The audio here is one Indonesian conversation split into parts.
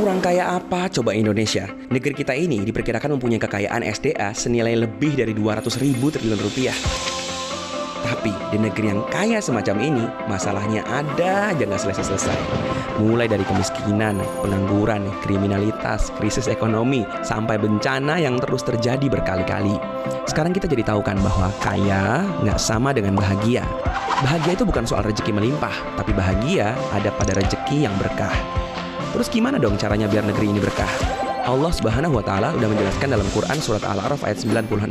Kurang kaya apa coba Indonesia? Negeri kita ini diperkirakan mempunyai kekayaan SDA senilai lebih dari 200 ribu triliun rupiah. Tapi di negeri yang kaya semacam ini, masalahnya ada aja nggak selesai-selesai. Mulai dari kemiskinan, pengangguran, kriminalitas, krisis ekonomi, sampai bencana yang terus terjadi berkali-kali. Sekarang kita jadi tahu kan bahwa kaya nggak sama dengan bahagia. Bahagia itu bukan soal rezeki melimpah, tapi bahagia ada pada rezeki yang berkah. Terus gimana dong caranya biar negeri ini berkah? Allah Subhanahu wa taala udah menjelaskan dalam Quran surat Al-A'raf ayat 96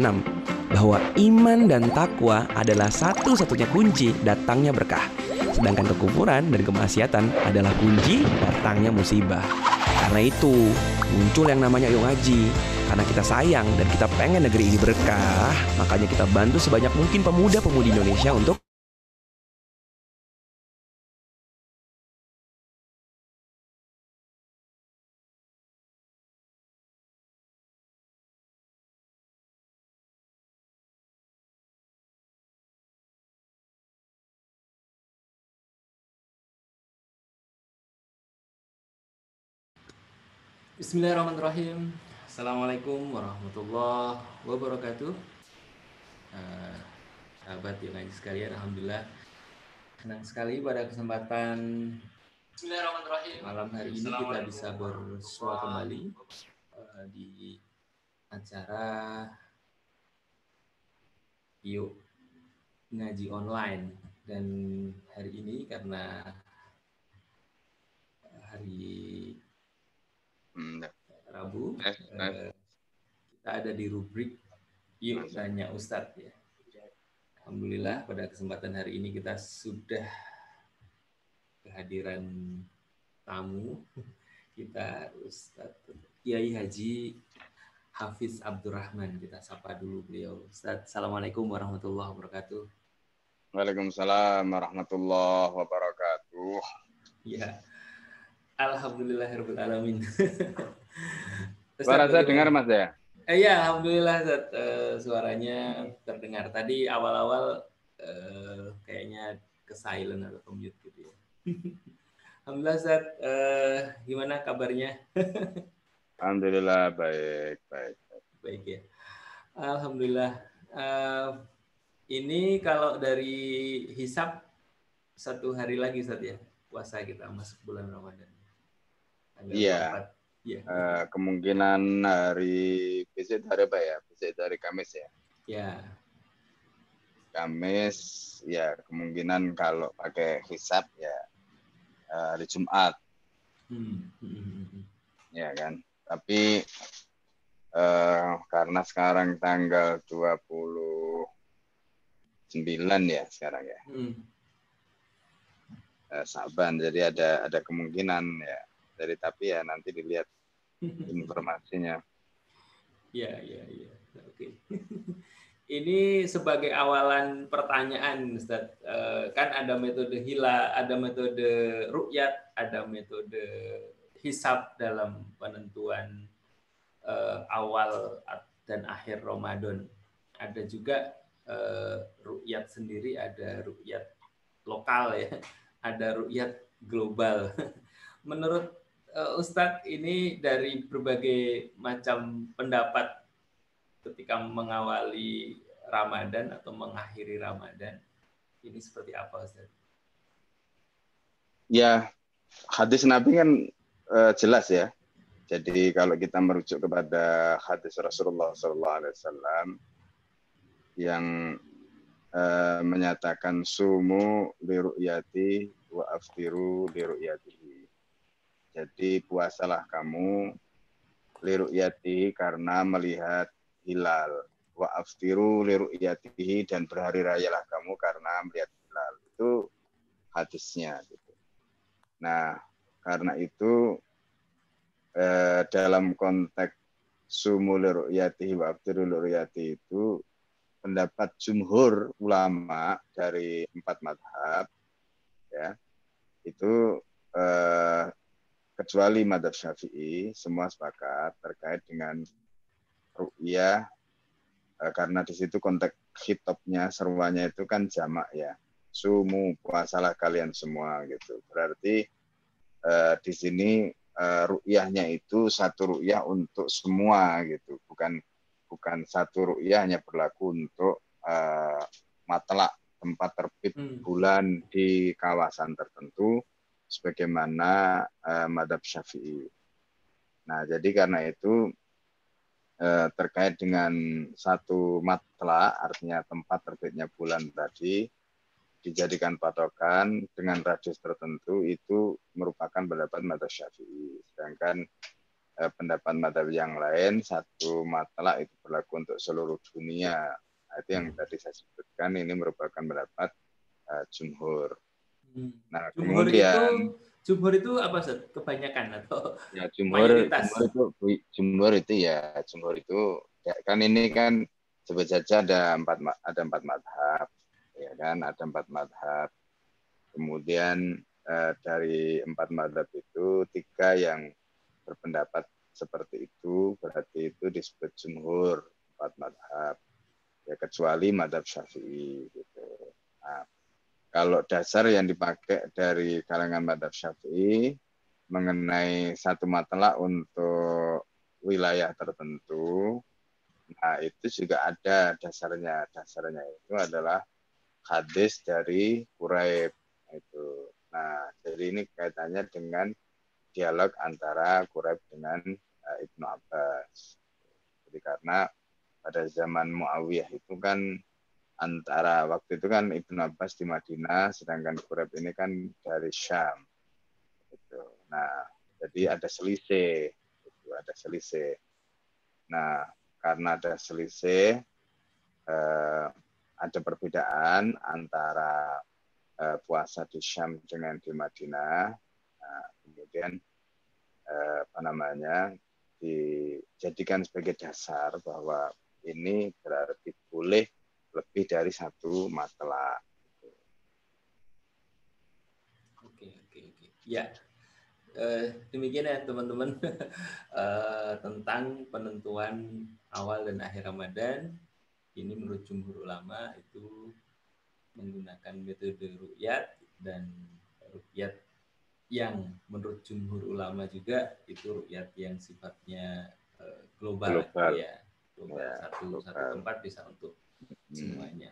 bahwa iman dan takwa adalah satu-satunya kunci datangnya berkah. Sedangkan kekufuran dan kemaksiatan adalah kunci datangnya musibah. Karena itu, muncul yang namanya Ayo Ngaji. Karena kita sayang dan kita pengen negeri ini berkah, makanya kita bantu sebanyak mungkin pemuda-pemudi Indonesia untuk Bismillahirrahmanirrahim. Assalamualaikum warahmatullahi wabarakatuh. Uh, sahabat yang ngaji sekalian, alhamdulillah senang sekali pada kesempatan Bismillahirrahmanirrahim. malam hari ini kita bisa bersua kembali uh, di acara yuk ngaji online dan hari ini karena hari. Rabu eh, eh. kita ada di rubrik Yuk Tanya Ustadz ya. Alhamdulillah pada kesempatan hari ini kita sudah kehadiran tamu. Kita Ustadz Kiai Haji Hafiz Abdurrahman kita sapa dulu beliau. Ustadz Assalamualaikum warahmatullahi wabarakatuh. Waalaikumsalam warahmatullahi wabarakatuh. Ya Alhamdulillahirobbilalamin. Suara saya dengar Mas ya? Eh, ya, alhamdulillah Zat. Uh, suaranya terdengar. Tadi awal-awal uh, kayaknya ke silent atau ke mute gitu ya. alhamdulillah Zat. Uh, gimana kabarnya? alhamdulillah baik, baik. Baik ya. Alhamdulillah. Uh, ini kalau dari hisap satu hari lagi Zat ya puasa kita masuk bulan Ramadan. Iya. Yeah. Uh, kemungkinan hari besok hari apa ya? Besok hari Kamis ya. Iya. Kamis ya kemungkinan kalau pakai hisap ya uh, hari Jumat. Hmm. Ya kan. Tapi uh, karena sekarang tanggal 29 ya sekarang ya. Hmm. Uh, Saban jadi ada ada kemungkinan ya dari tapi ya nanti dilihat informasinya. Iya, iya, iya. Oke. Ini sebagai awalan pertanyaan, Ustaz. Uh, kan ada metode hila, ada metode rukyat, ada metode hisab dalam penentuan uh, awal dan akhir Ramadan. Ada juga uh, rukyat sendiri, ada rukyat lokal ya, ada rukyat global. Menurut Ustadz ini dari berbagai macam pendapat ketika mengawali Ramadan atau mengakhiri Ramadan ini seperti apa Ustadz? Ya hadis Nabi kan uh, jelas ya. Jadi kalau kita merujuk kepada hadis Rasulullah SAW yang uh, menyatakan sumu liru'yati wa aftiru liru'yati jadi puasalah kamu liru'yati karena melihat hilal. Wa aftiru liru'yatihi dan berhari rayalah kamu karena melihat hilal. Itu hadisnya. Gitu. Nah, karena itu eh, dalam konteks sumu liru'yatihi wa aftiru liru'yati itu pendapat jumhur ulama dari empat madhab ya itu eh, kecuali madhab syafi'i semua sepakat terkait dengan ru'yah eh, karena di situ konteks hitopnya seruannya itu kan jamak ya. Sumu puasalah kalian semua gitu. Berarti eh, di sini uh, ru'yahnya itu satu ru'yah untuk semua gitu, bukan bukan satu ru'yah hanya berlaku untuk uh, matlak tempat terbit hmm. bulan di kawasan tertentu sebagaimana uh, madhab syafi'i. Nah, jadi karena itu uh, terkait dengan satu matla, artinya tempat terbitnya bulan tadi, dijadikan patokan dengan radius tertentu itu merupakan pendapat madhab syafi'i. Sedangkan eh, pendapat madhab yang lain satu matlah itu berlaku untuk seluruh dunia. Nah, itu yang tadi saya sebutkan ini merupakan pendapat uh, jumhur. Hmm. Nah jumhur kemudian itu, jumhur itu apa sih? Kebanyakan atau ya jumhur, jumhur itu jumhur itu ya jumhur itu ya, kan ini kan sebut saja ada empat ada empat madhab ya kan? Ada empat madhab. Kemudian eh, dari empat madhab itu tiga yang berpendapat seperti itu berarti itu disebut jumhur empat madhab. Ya kecuali madhab syafi'i gitu. Nah, kalau dasar yang dipakai dari kalangan madhab syafi'i mengenai satu masalah untuk wilayah tertentu nah itu juga ada dasarnya dasarnya itu adalah hadis dari Quraib itu. Nah, jadi ini kaitannya dengan dialog antara Quraib dengan uh, Ibnu Abbas. Jadi karena pada zaman Muawiyah itu kan antara waktu itu kan Ibnu Abbas di Madinah, sedangkan Quraib ini kan dari Syam. Itu. Nah, jadi ada selisih, itu ada selisih. Nah, karena ada selisih, eh, ada perbedaan antara uh, puasa di Syam dengan di Madinah. Nah, kemudian uh, apa namanya dijadikan sebagai dasar bahwa ini berarti boleh lebih dari satu masalah. Oke oke oke. Ya uh, demikian ya teman-teman uh, tentang penentuan awal dan akhir Ramadan ini menurut jumhur ulama itu menggunakan metode rukyat dan rukyat yang menurut jumhur ulama juga itu rukyat yang sifatnya uh, global, global ya global ya, satu global. satu tempat bisa untuk hmm. semuanya.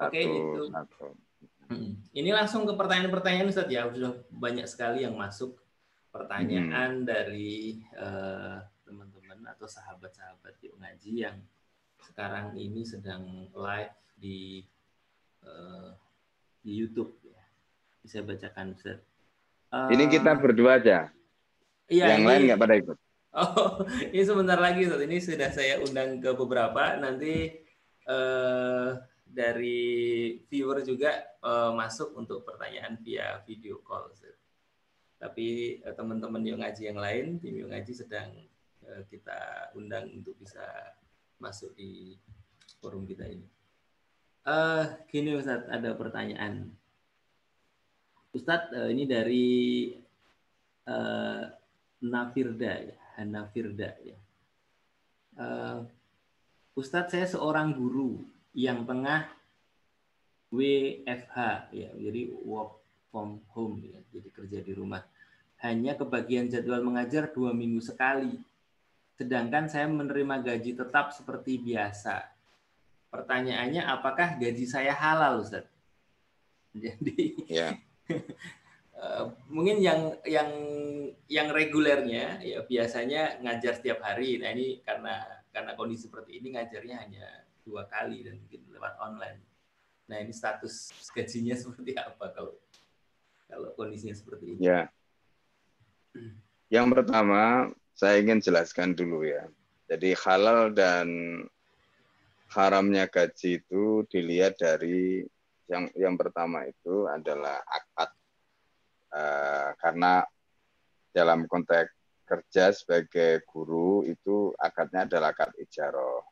Oke okay, itu. Hmm. Ini langsung ke pertanyaan-pertanyaan Ustaz ya sudah banyak sekali yang masuk pertanyaan hmm. dari uh, teman-teman atau sahabat-sahabat yuk ngaji yang sekarang ini sedang live di uh, di YouTube ya. Bisa bacakan Ustaz. Uh, ini kita berdua aja. Iya, yang ini, lain nggak pada ikut. Oh, ini sebentar lagi Ustaz. Ini sudah saya undang ke beberapa. Nanti uh, dari viewer juga uh, masuk untuk pertanyaan via video call. Ustaz. Tapi uh, teman-teman yang ngaji yang lain, tim yang ngaji sedang uh, kita undang untuk bisa masuk di forum kita ini. Uh, gini Ustadz, ada pertanyaan. Ustadz, uh, ini dari uh, Nafirda ya, Nafirda ya. Uh, Ustadz, saya seorang guru yang tengah WFH ya, jadi work from home ya, jadi kerja di rumah. Hanya kebagian jadwal mengajar dua minggu sekali sedangkan saya menerima gaji tetap seperti biasa. Pertanyaannya, apakah gaji saya halal, Ustaz? Jadi. Ya. mungkin yang yang yang regulernya ya biasanya ngajar setiap hari. Nah ini karena karena kondisi seperti ini ngajarnya hanya dua kali dan mungkin lewat online. Nah ini status gajinya seperti apa kalau kalau kondisinya seperti ini? Ya. Yang pertama saya ingin jelaskan dulu ya. Jadi halal dan haramnya gaji itu dilihat dari yang yang pertama itu adalah akad uh, karena dalam konteks kerja sebagai guru itu akadnya adalah akad ijaroh.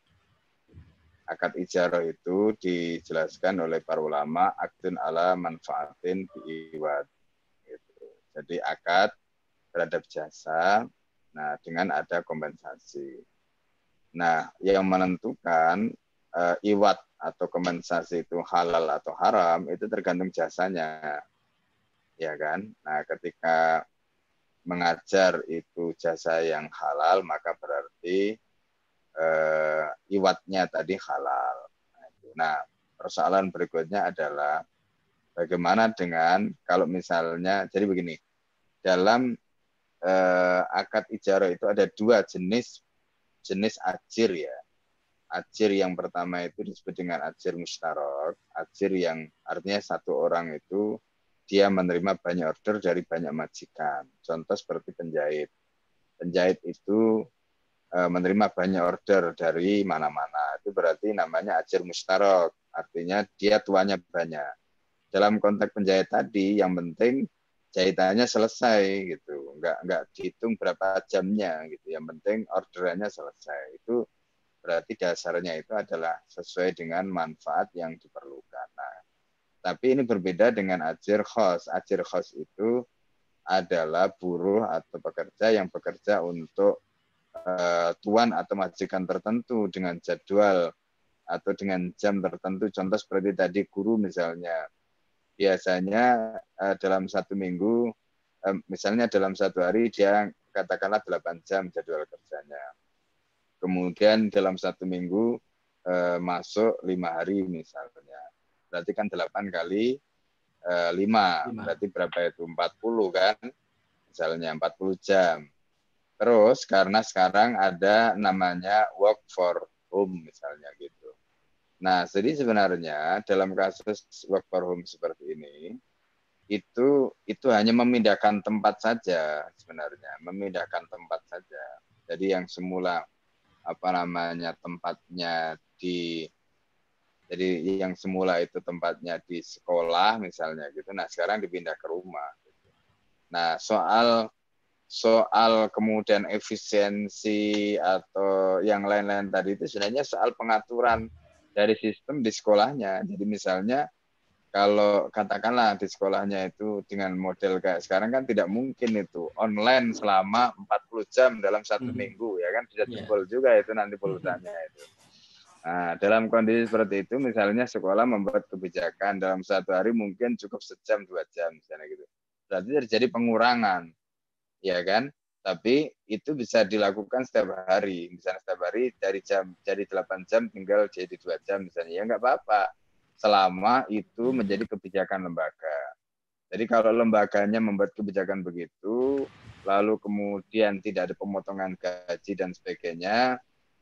Akad ijaroh itu dijelaskan oleh para ulama akdun ala manfaatin biiwad. Gitu. Jadi akad terhadap jasa Nah, dengan ada kompensasi. Nah, yang menentukan uh, iwat atau kompensasi itu halal atau haram itu tergantung jasanya. Ya kan? Nah, ketika mengajar itu jasa yang halal, maka berarti eh, iwatnya tadi halal. Nah, persoalan berikutnya adalah bagaimana dengan kalau misalnya, jadi begini, dalam eh, akad ijarah itu ada dua jenis jenis ajir ya. Ajir yang pertama itu disebut dengan ajir mustarok, ajir yang artinya satu orang itu dia menerima banyak order dari banyak majikan. Contoh seperti penjahit. Penjahit itu e, menerima banyak order dari mana-mana. Itu berarti namanya ajir mustarok. Artinya dia tuanya banyak. Dalam konteks penjahit tadi, yang penting jahitannya selesai gitu. Enggak enggak dihitung berapa jamnya gitu. Yang penting orderannya selesai. Itu berarti dasarnya itu adalah sesuai dengan manfaat yang diperlukan. Tapi ini berbeda dengan ajir khos. Ajir khos itu adalah buruh atau pekerja yang bekerja untuk uh, tuan atau majikan tertentu dengan jadwal atau dengan jam tertentu. Contoh seperti tadi guru misalnya. Biasanya uh, dalam satu minggu, uh, misalnya dalam satu hari dia katakanlah 8 jam jadwal kerjanya. Kemudian dalam satu minggu uh, masuk lima hari misalnya berarti kan 8 kali eh, 5. 5. Berarti berapa itu? 40 kan? Misalnya 40 jam. Terus karena sekarang ada namanya work for home misalnya gitu. Nah, jadi sebenarnya dalam kasus work for home seperti ini itu itu hanya memindahkan tempat saja sebenarnya, memindahkan tempat saja. Jadi yang semula apa namanya tempatnya di jadi yang semula itu tempatnya di sekolah misalnya gitu, nah sekarang dipindah ke rumah. Gitu. Nah soal soal kemudian efisiensi atau yang lain-lain tadi itu sebenarnya soal pengaturan dari sistem di sekolahnya. Jadi misalnya kalau katakanlah di sekolahnya itu dengan model kayak sekarang kan tidak mungkin itu online selama 40 jam dalam satu hmm. minggu ya kan bisa iya. jebol yeah. juga itu nanti pulsanya itu. Nah, dalam kondisi seperti itu, misalnya sekolah membuat kebijakan dalam satu hari mungkin cukup sejam dua jam, misalnya gitu. Berarti terjadi pengurangan, ya kan? Tapi itu bisa dilakukan setiap hari, misalnya setiap hari dari jam jadi 8 jam tinggal jadi dua jam, misalnya ya nggak apa-apa, selama itu menjadi kebijakan lembaga. Jadi kalau lembaganya membuat kebijakan begitu, lalu kemudian tidak ada pemotongan gaji dan sebagainya,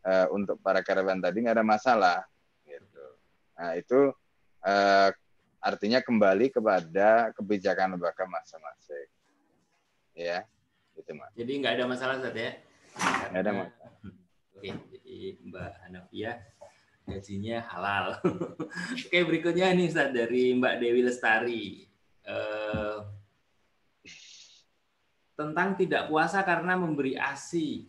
uh, untuk para karyawan tadi nggak ada masalah gitu. Nah itu uh, artinya kembali kepada kebijakan lembaga masing-masing. Ya, itu mas. Jadi nggak ada masalah Zat ya? Nggak ada masalah. Oke, jadi Mbak Hanafia gajinya halal. Oke, berikutnya nih Ustaz dari Mbak Dewi Lestari. Uh, tentang tidak puasa karena memberi ASI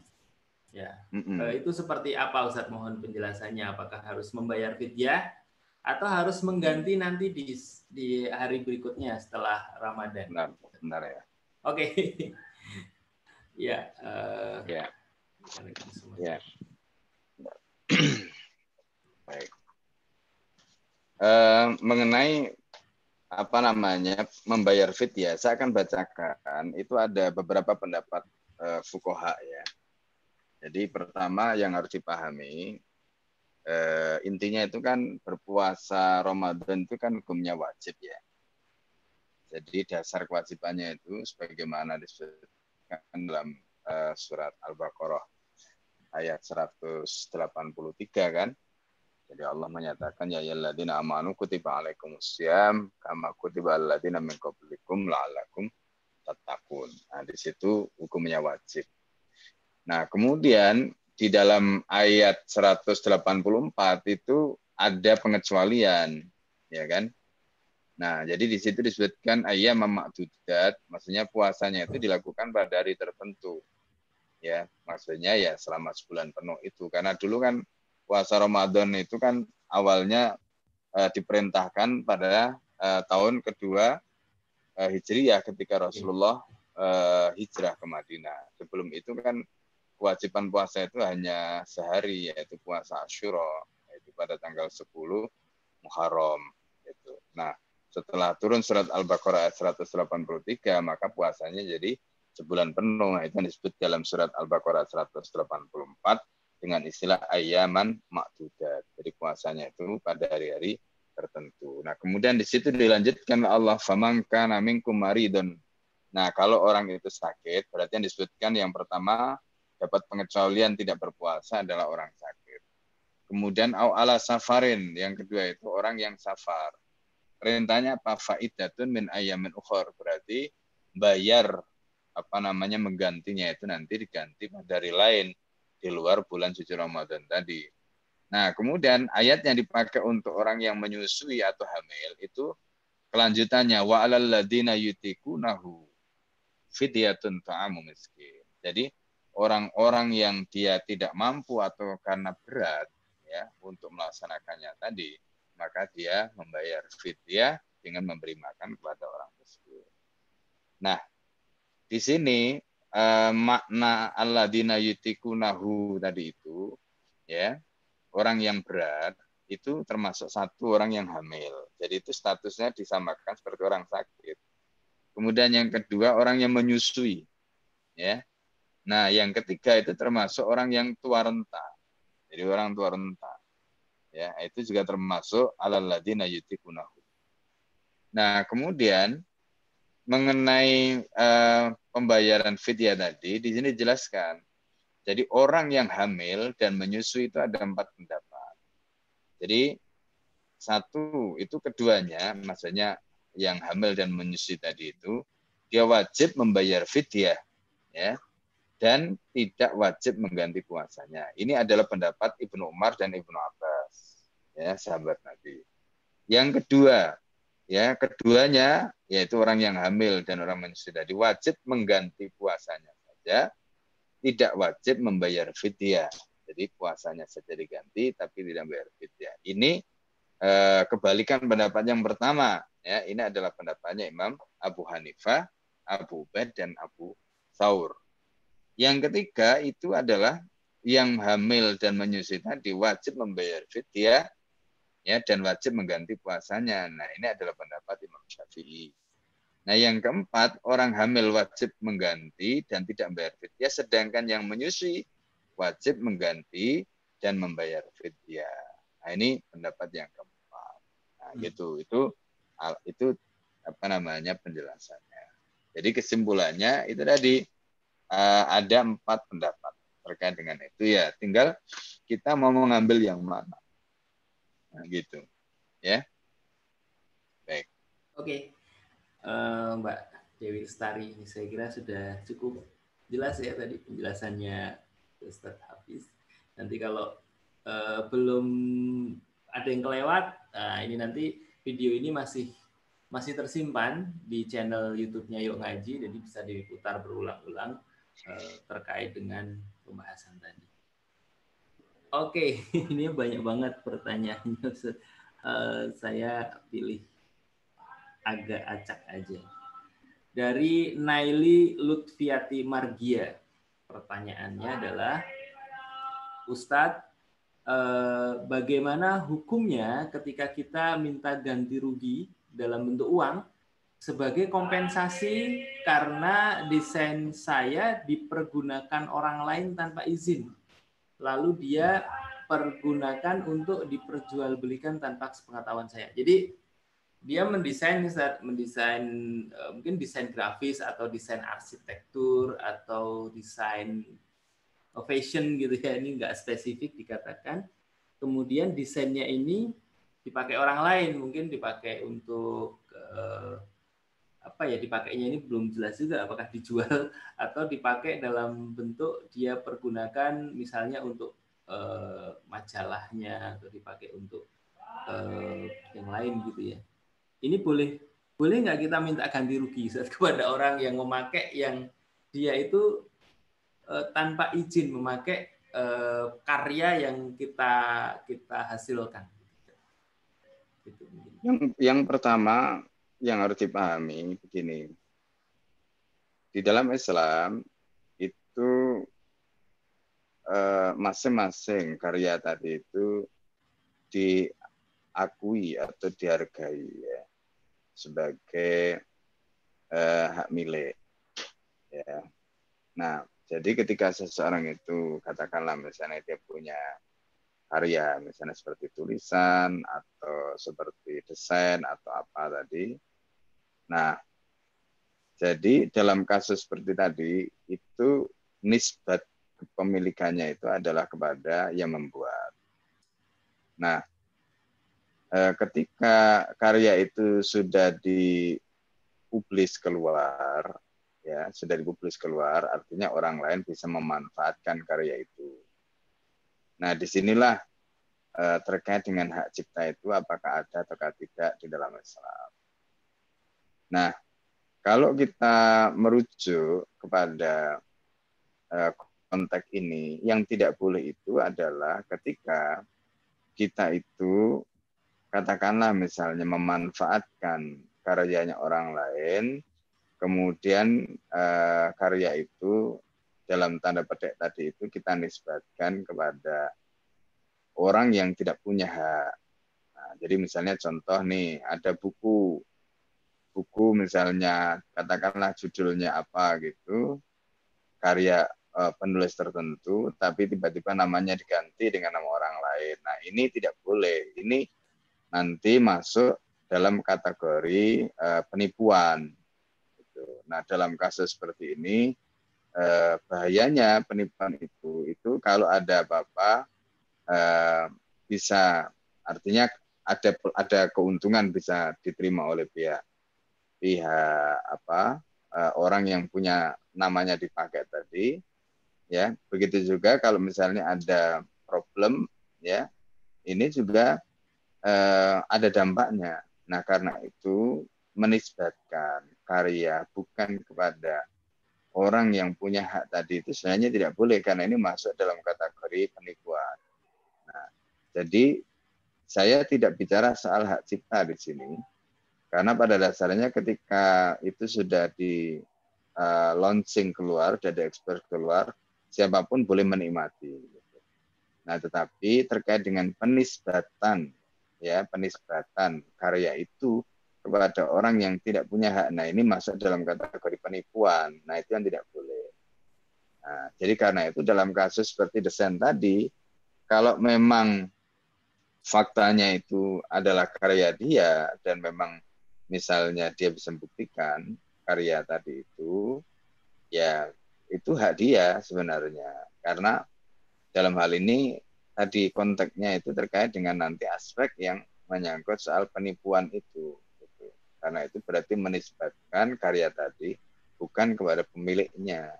Ya. Mm-hmm. Itu seperti apa Ustadz mohon penjelasannya? Apakah harus membayar fidyah atau harus mengganti nanti di di hari berikutnya setelah Ramadan? Benar, benar ya. Oke. Okay. ya. Uh, ya. Ya. Baik. Uh, mengenai apa namanya membayar fidyah, saya akan bacakan itu ada beberapa pendapat uh, fukoha ya jadi pertama yang harus dipahami eh, intinya itu kan berpuasa Ramadan itu kan hukumnya wajib ya. Jadi dasar kewajibannya itu sebagaimana disebutkan dalam eh, surat Al-Baqarah ayat 183 kan. Jadi Allah menyatakan ya ayyuhalladzina amanu kutiba alaikumusiyam kama kutiba alladzina min qablikum la'allakum. Nah, di situ hukumnya wajib. Nah, kemudian di dalam ayat 184 itu ada pengecualian, ya kan? Nah, jadi di situ disebutkan ayat memakdudat, maksudnya puasanya itu dilakukan pada hari tertentu. Ya, maksudnya ya selama sebulan penuh itu. Karena dulu kan puasa Ramadan itu kan awalnya eh, diperintahkan pada eh, tahun kedua eh, Hijriyah ketika Rasulullah eh, hijrah ke Madinah. Sebelum itu kan kewajiban puasa itu hanya sehari yaitu puasa Asyura yaitu pada tanggal 10 Muharram itu. Nah, setelah turun surat Al-Baqarah ayat 183 maka puasanya jadi sebulan penuh. Nah, itu yang disebut dalam surat Al-Baqarah 184 dengan istilah ayaman makdudat. Jadi puasanya itu pada hari-hari tertentu. Nah, kemudian di situ dilanjutkan Allah famangka minkum maridun. Nah, kalau orang itu sakit, berarti yang disebutkan yang pertama dapat pengecualian tidak berpuasa adalah orang sakit. Kemudian au ala safarin, yang kedua itu orang yang safar. Perintahnya apa? Faidatun min ayamin ukhor. Berarti bayar apa namanya menggantinya itu nanti diganti pada hari lain di luar bulan suci Ramadan tadi. Nah, kemudian ayat yang dipakai untuk orang yang menyusui atau hamil itu kelanjutannya wa alal ladina yutikunahu fidyatun ta'amu miskin. Jadi orang-orang yang dia tidak mampu atau karena berat ya untuk melaksanakannya tadi, maka dia membayar fidyah dengan memberi makan kepada orang miskin. Nah, di sini eh, makna alladzina yutikunahu tadi itu ya, orang yang berat itu termasuk satu orang yang hamil. Jadi itu statusnya disamakan seperti orang sakit. Kemudian yang kedua orang yang menyusui. Ya. Nah, yang ketiga itu termasuk orang yang tua renta. Jadi orang tua renta. Ya, itu juga termasuk alaladina yutikunahu. Nah, kemudian mengenai uh, pembayaran fidyah tadi, di sini dijelaskan. Jadi orang yang hamil dan menyusui itu ada empat pendapat. Jadi satu itu keduanya, maksudnya yang hamil dan menyusui tadi itu, dia wajib membayar fidyah, ya, dan tidak wajib mengganti puasanya. Ini adalah pendapat Ibnu Umar dan Ibnu Abbas, ya sahabat Nabi. Yang kedua, ya keduanya yaitu orang yang hamil dan orang menyusui tadi wajib mengganti puasanya saja, tidak wajib membayar fidyah. Jadi puasanya saja diganti tapi tidak membayar fidyah. Ini eh, kebalikan pendapat yang pertama. Ya, ini adalah pendapatnya Imam Abu Hanifah, Abu Ubaid dan Abu Saur. Yang ketiga itu adalah yang hamil dan menyusui tadi wajib membayar fidyah ya dan wajib mengganti puasanya. Nah, ini adalah pendapat Imam Syafi'i. Nah, yang keempat, orang hamil wajib mengganti dan tidak membayar fidyah, sedangkan yang menyusui wajib mengganti dan membayar fidyah. Nah, ini pendapat yang keempat. Nah, hmm. gitu. Itu itu apa namanya penjelasannya. Jadi kesimpulannya itu tadi uh, ada empat pendapat terkait dengan itu ya. Tinggal kita mau mengambil yang mana. Nah, gitu. Ya. Baik. Oke. Uh, Mbak Dewi Lestari, saya kira sudah cukup jelas ya tadi penjelasannya Ustaz Hafiz. Nanti kalau uh, belum ada yang kelewat, nah ini nanti video ini masih masih tersimpan di channel YouTube-nya Yuk Ngaji, jadi bisa diputar berulang-ulang uh, terkait dengan pembahasan tadi. Oke, ini banyak banget pertanyaannya. Uh, saya pilih agak acak aja. Dari Naili Lutfiati Margia. Pertanyaannya adalah, Ustadz, eh, bagaimana hukumnya ketika kita minta ganti rugi dalam bentuk uang sebagai kompensasi karena desain saya dipergunakan orang lain tanpa izin? lalu dia pergunakan untuk diperjualbelikan tanpa sepengetahuan saya. Jadi dia mendesain mendesain eh, mungkin desain grafis atau desain arsitektur atau desain fashion gitu ya ini nggak spesifik dikatakan kemudian desainnya ini dipakai orang lain mungkin dipakai untuk uh, apa ya dipakainya ini belum jelas juga apakah dijual atau dipakai dalam bentuk dia pergunakan misalnya untuk uh, majalahnya atau dipakai untuk uh, yang lain gitu ya. Ini boleh boleh nggak kita minta ganti rugi saat kepada orang yang memakai yang dia itu uh, tanpa izin memakai uh, karya yang kita kita hasilkan. Gitu, yang yang pertama yang harus dipahami begini. Di dalam Islam itu eh, masing-masing karya tadi itu diakui atau dihargai ya, sebagai eh, hak milik. Ya. Nah, jadi ketika seseorang itu katakanlah misalnya dia punya karya, misalnya seperti tulisan atau seperti desain atau apa tadi. Nah, jadi dalam kasus seperti tadi itu nisbat kepemilikannya itu adalah kepada yang membuat. Nah, eh, ketika karya itu sudah dipublis keluar, ya sudah dipublis keluar, artinya orang lain bisa memanfaatkan karya itu. Nah, di sinilah eh, terkait dengan hak cipta itu apakah ada atau tidak di dalam Islam. Nah, kalau kita merujuk kepada eh, konteks ini, yang tidak boleh itu adalah ketika kita itu katakanlah misalnya memanfaatkan karyanya orang lain, kemudian eh, karya itu dalam tanda petik tadi itu kita nisbatkan kepada orang yang tidak punya hak. Nah, jadi misalnya contoh nih, ada buku, buku misalnya katakanlah judulnya apa gitu, karya uh, penulis tertentu, tapi tiba-tiba namanya diganti dengan nama orang lain. Nah ini tidak boleh. Ini nanti masuk dalam kategori uh, penipuan. Gitu. Nah dalam kasus seperti ini eh, bahayanya penipuan itu itu kalau ada apa-apa eh, bisa artinya ada ada keuntungan bisa diterima oleh pihak pihak apa eh, orang yang punya namanya dipakai tadi ya. Begitu juga kalau misalnya ada problem ya ini juga eh, ada dampaknya. Nah karena itu menisbatkan karya bukan kepada orang yang punya hak tadi itu sebenarnya tidak boleh karena ini masuk dalam kategori penipuan. Nah, jadi saya tidak bicara soal hak cipta di sini karena pada dasarnya ketika itu sudah di uh, launching keluar, sudah diekspor keluar, siapa pun boleh menikmati. Nah, tetapi terkait dengan penisbatan ya penisbatan karya itu kepada orang yang tidak punya hak. Nah, ini masuk dalam kategori penipuan. Nah, itu yang tidak boleh. Nah, jadi karena itu dalam kasus seperti desain tadi, kalau memang faktanya itu adalah karya dia dan memang misalnya dia bisa membuktikan karya tadi itu, ya itu hak dia sebenarnya. Karena dalam hal ini tadi konteksnya itu terkait dengan nanti aspek yang menyangkut soal penipuan itu karena itu berarti menisbatkan karya tadi bukan kepada pemiliknya.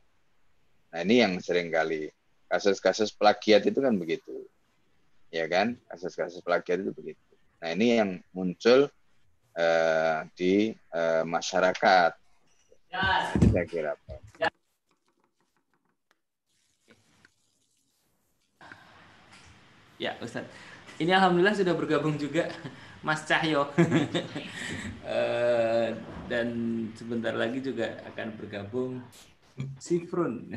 Nah ini yang sering kali kasus-kasus plagiat itu kan begitu, ya kan? Kasus-kasus plagiat itu begitu. Nah ini yang muncul uh, di uh, masyarakat. Ya. Saya kira. Ya. Ya, Ustaz. Ini alhamdulillah sudah bergabung juga Mas Cahyo. uh, dan sebentar lagi juga akan bergabung Sifrun.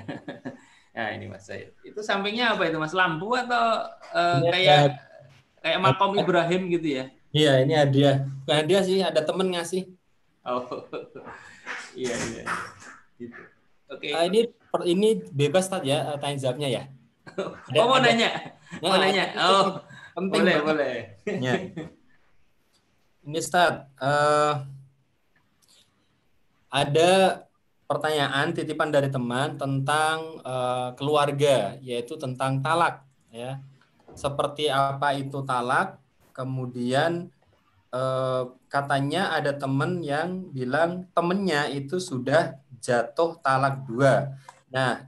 nah ini Mas Cahyo. Itu sampingnya apa itu Mas? Lampu atau uh, kayak kayak makom Ibrahim gitu ya? Iya, ini hadiah. Bukan hadiah sih, ada temen ngasih. Oh, iya iya. Gitu. Oke. Okay. Uh, ini ini bebas tadi ya tanya jawabnya ya. oh mau ada, nanya? Mau nah, nanya? Oh, penting. Boleh, boleh. Ya. Ini Stad, uh, ada pertanyaan titipan dari teman tentang uh, keluarga, yaitu tentang talak. Ya, seperti apa itu talak? Kemudian uh, katanya ada teman yang bilang temennya itu sudah jatuh talak dua. Nah,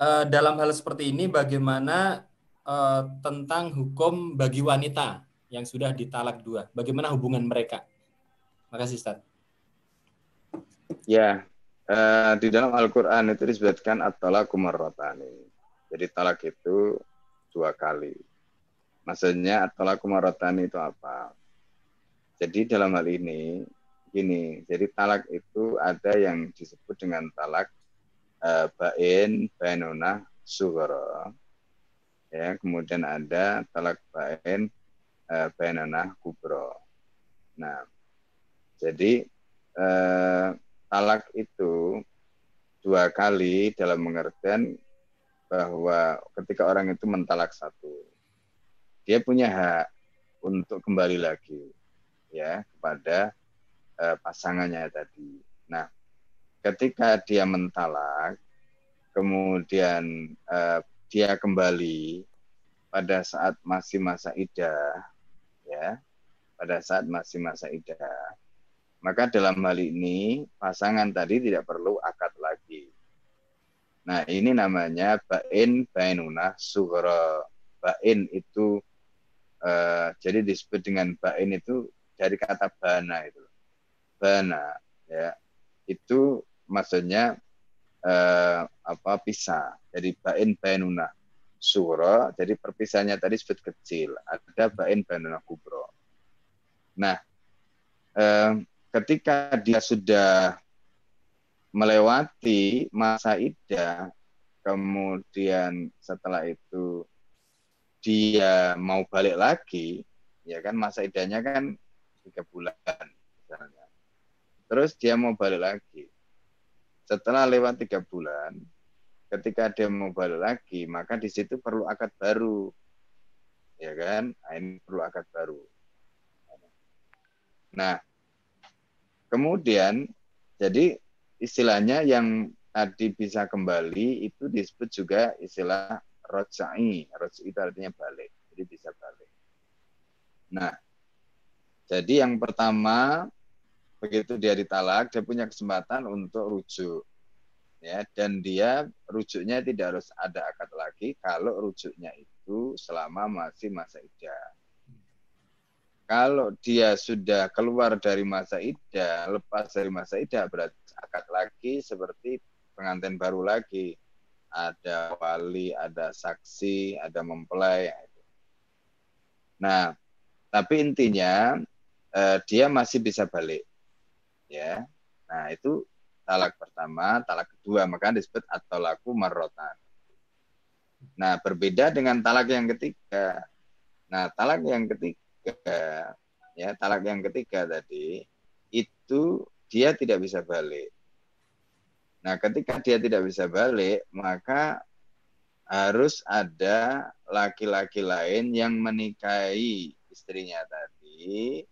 uh, dalam hal seperti ini bagaimana uh, tentang hukum bagi wanita yang sudah ditalak dua. Bagaimana hubungan mereka? Makasih Ustaz. Ya, uh, di dalam Al-Quran itu disebutkan at-talaku. Jadi talak itu dua kali. Maksudnya at-talaku marrotani itu apa? Jadi dalam hal ini, gini, jadi talak itu ada yang disebut dengan talak uh, bain, bainunah, sugara. Ya, kemudian ada talak bain, uh, Bainanah Kubro. Nah, jadi eh, talak itu dua kali dalam pengertian bahwa ketika orang itu mentalak satu, dia punya hak untuk kembali lagi ya kepada uh, pasangannya tadi. Nah, ketika dia mentalak, kemudian uh, dia kembali pada saat masih masa idah, ya, pada saat masih masa idah, maka dalam hal ini pasangan tadi tidak perlu akad lagi. Nah, ini namanya bain bainuna sughra. Bain itu uh, jadi disebut dengan bain itu dari kata bana itu. Bana ya. Itu maksudnya uh, apa pisah. Jadi bain bainuna sughra, jadi perpisahannya tadi disebut kecil. Ada bain bainuna kubro. Nah, uh, ketika dia sudah melewati masa idah, kemudian setelah itu dia mau balik lagi, ya kan masa idahnya kan tiga bulan misalnya. Terus dia mau balik lagi. Setelah lewat tiga bulan, ketika dia mau balik lagi, maka di situ perlu akad baru, ya kan? Nah, ini perlu akad baru. Nah, kemudian jadi istilahnya yang tadi bisa kembali itu disebut juga istilah rojai. Rojai itu artinya balik. Jadi bisa balik. Nah, jadi yang pertama begitu dia ditalak, dia punya kesempatan untuk rujuk. Ya, dan dia rujuknya tidak harus ada akad lagi kalau rujuknya itu selama masih masa idah. Kalau dia sudah keluar dari masa idah, lepas dari masa idah, berarti akad lagi seperti pengantin baru lagi. Ada wali, ada saksi, ada mempelai. Nah, tapi intinya eh, dia masih bisa balik. Ya. Nah, itu talak pertama, talak kedua, maka disebut atau laku marotan. Nah, berbeda dengan talak yang ketiga. Nah, talak yang ketiga, ya talak yang ketiga tadi itu dia tidak bisa balik. Nah, ketika dia tidak bisa balik, maka harus ada laki-laki lain yang menikahi istrinya tadi,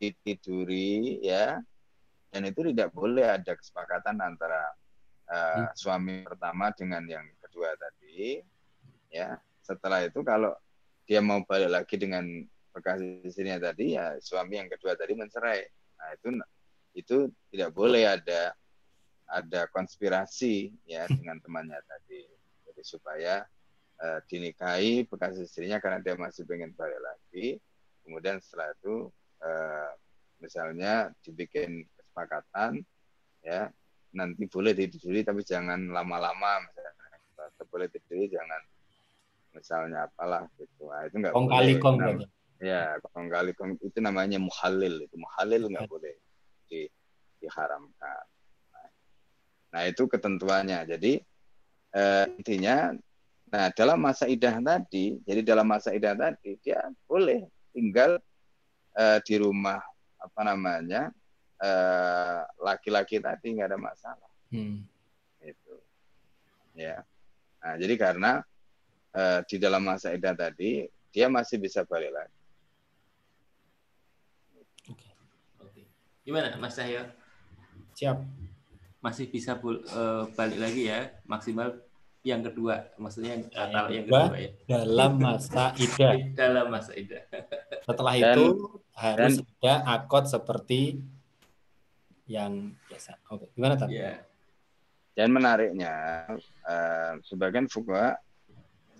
ditiduri, ya, dan itu tidak boleh ada kesepakatan antara uh, suami pertama dengan yang kedua tadi, ya. Setelah itu kalau dia mau balik lagi dengan bekas istrinya tadi ya suami yang kedua tadi mencerai. Nah itu itu tidak boleh ada ada konspirasi ya dengan temannya tadi. Jadi supaya uh, dinikahi bekas istrinya karena dia masih pengen balik lagi. Kemudian setelah itu uh, misalnya dibikin kesepakatan ya nanti boleh ditiduri tapi jangan lama-lama misalnya boleh tiduri jangan misalnya apalah gitu nah, itu enggak kong kali kong nah, Ya, kong kali kong itu namanya muhalil. Itu muhalil nggak boleh di, diharamkan. Nah, itu ketentuannya. Jadi eh, intinya, nah dalam masa idah tadi, jadi dalam masa idah tadi dia boleh tinggal eh, di rumah apa namanya eh, laki-laki eh, tadi nggak ada masalah. Hmm. Itu, ya. Nah, jadi karena eh, di dalam masa idah tadi dia masih bisa balik lagi. Gimana Mas Cahyo? Siap. Masih bisa uh, balik lagi ya, maksimal yang kedua, maksudnya yang, yang, yang kedua ya. Dalam masa idah. dalam masa idah. Setelah dan, itu harus dan, ada akot seperti yang biasa. Oke, gimana tadi? Ya. Dan menariknya, uh, sebagian fuga,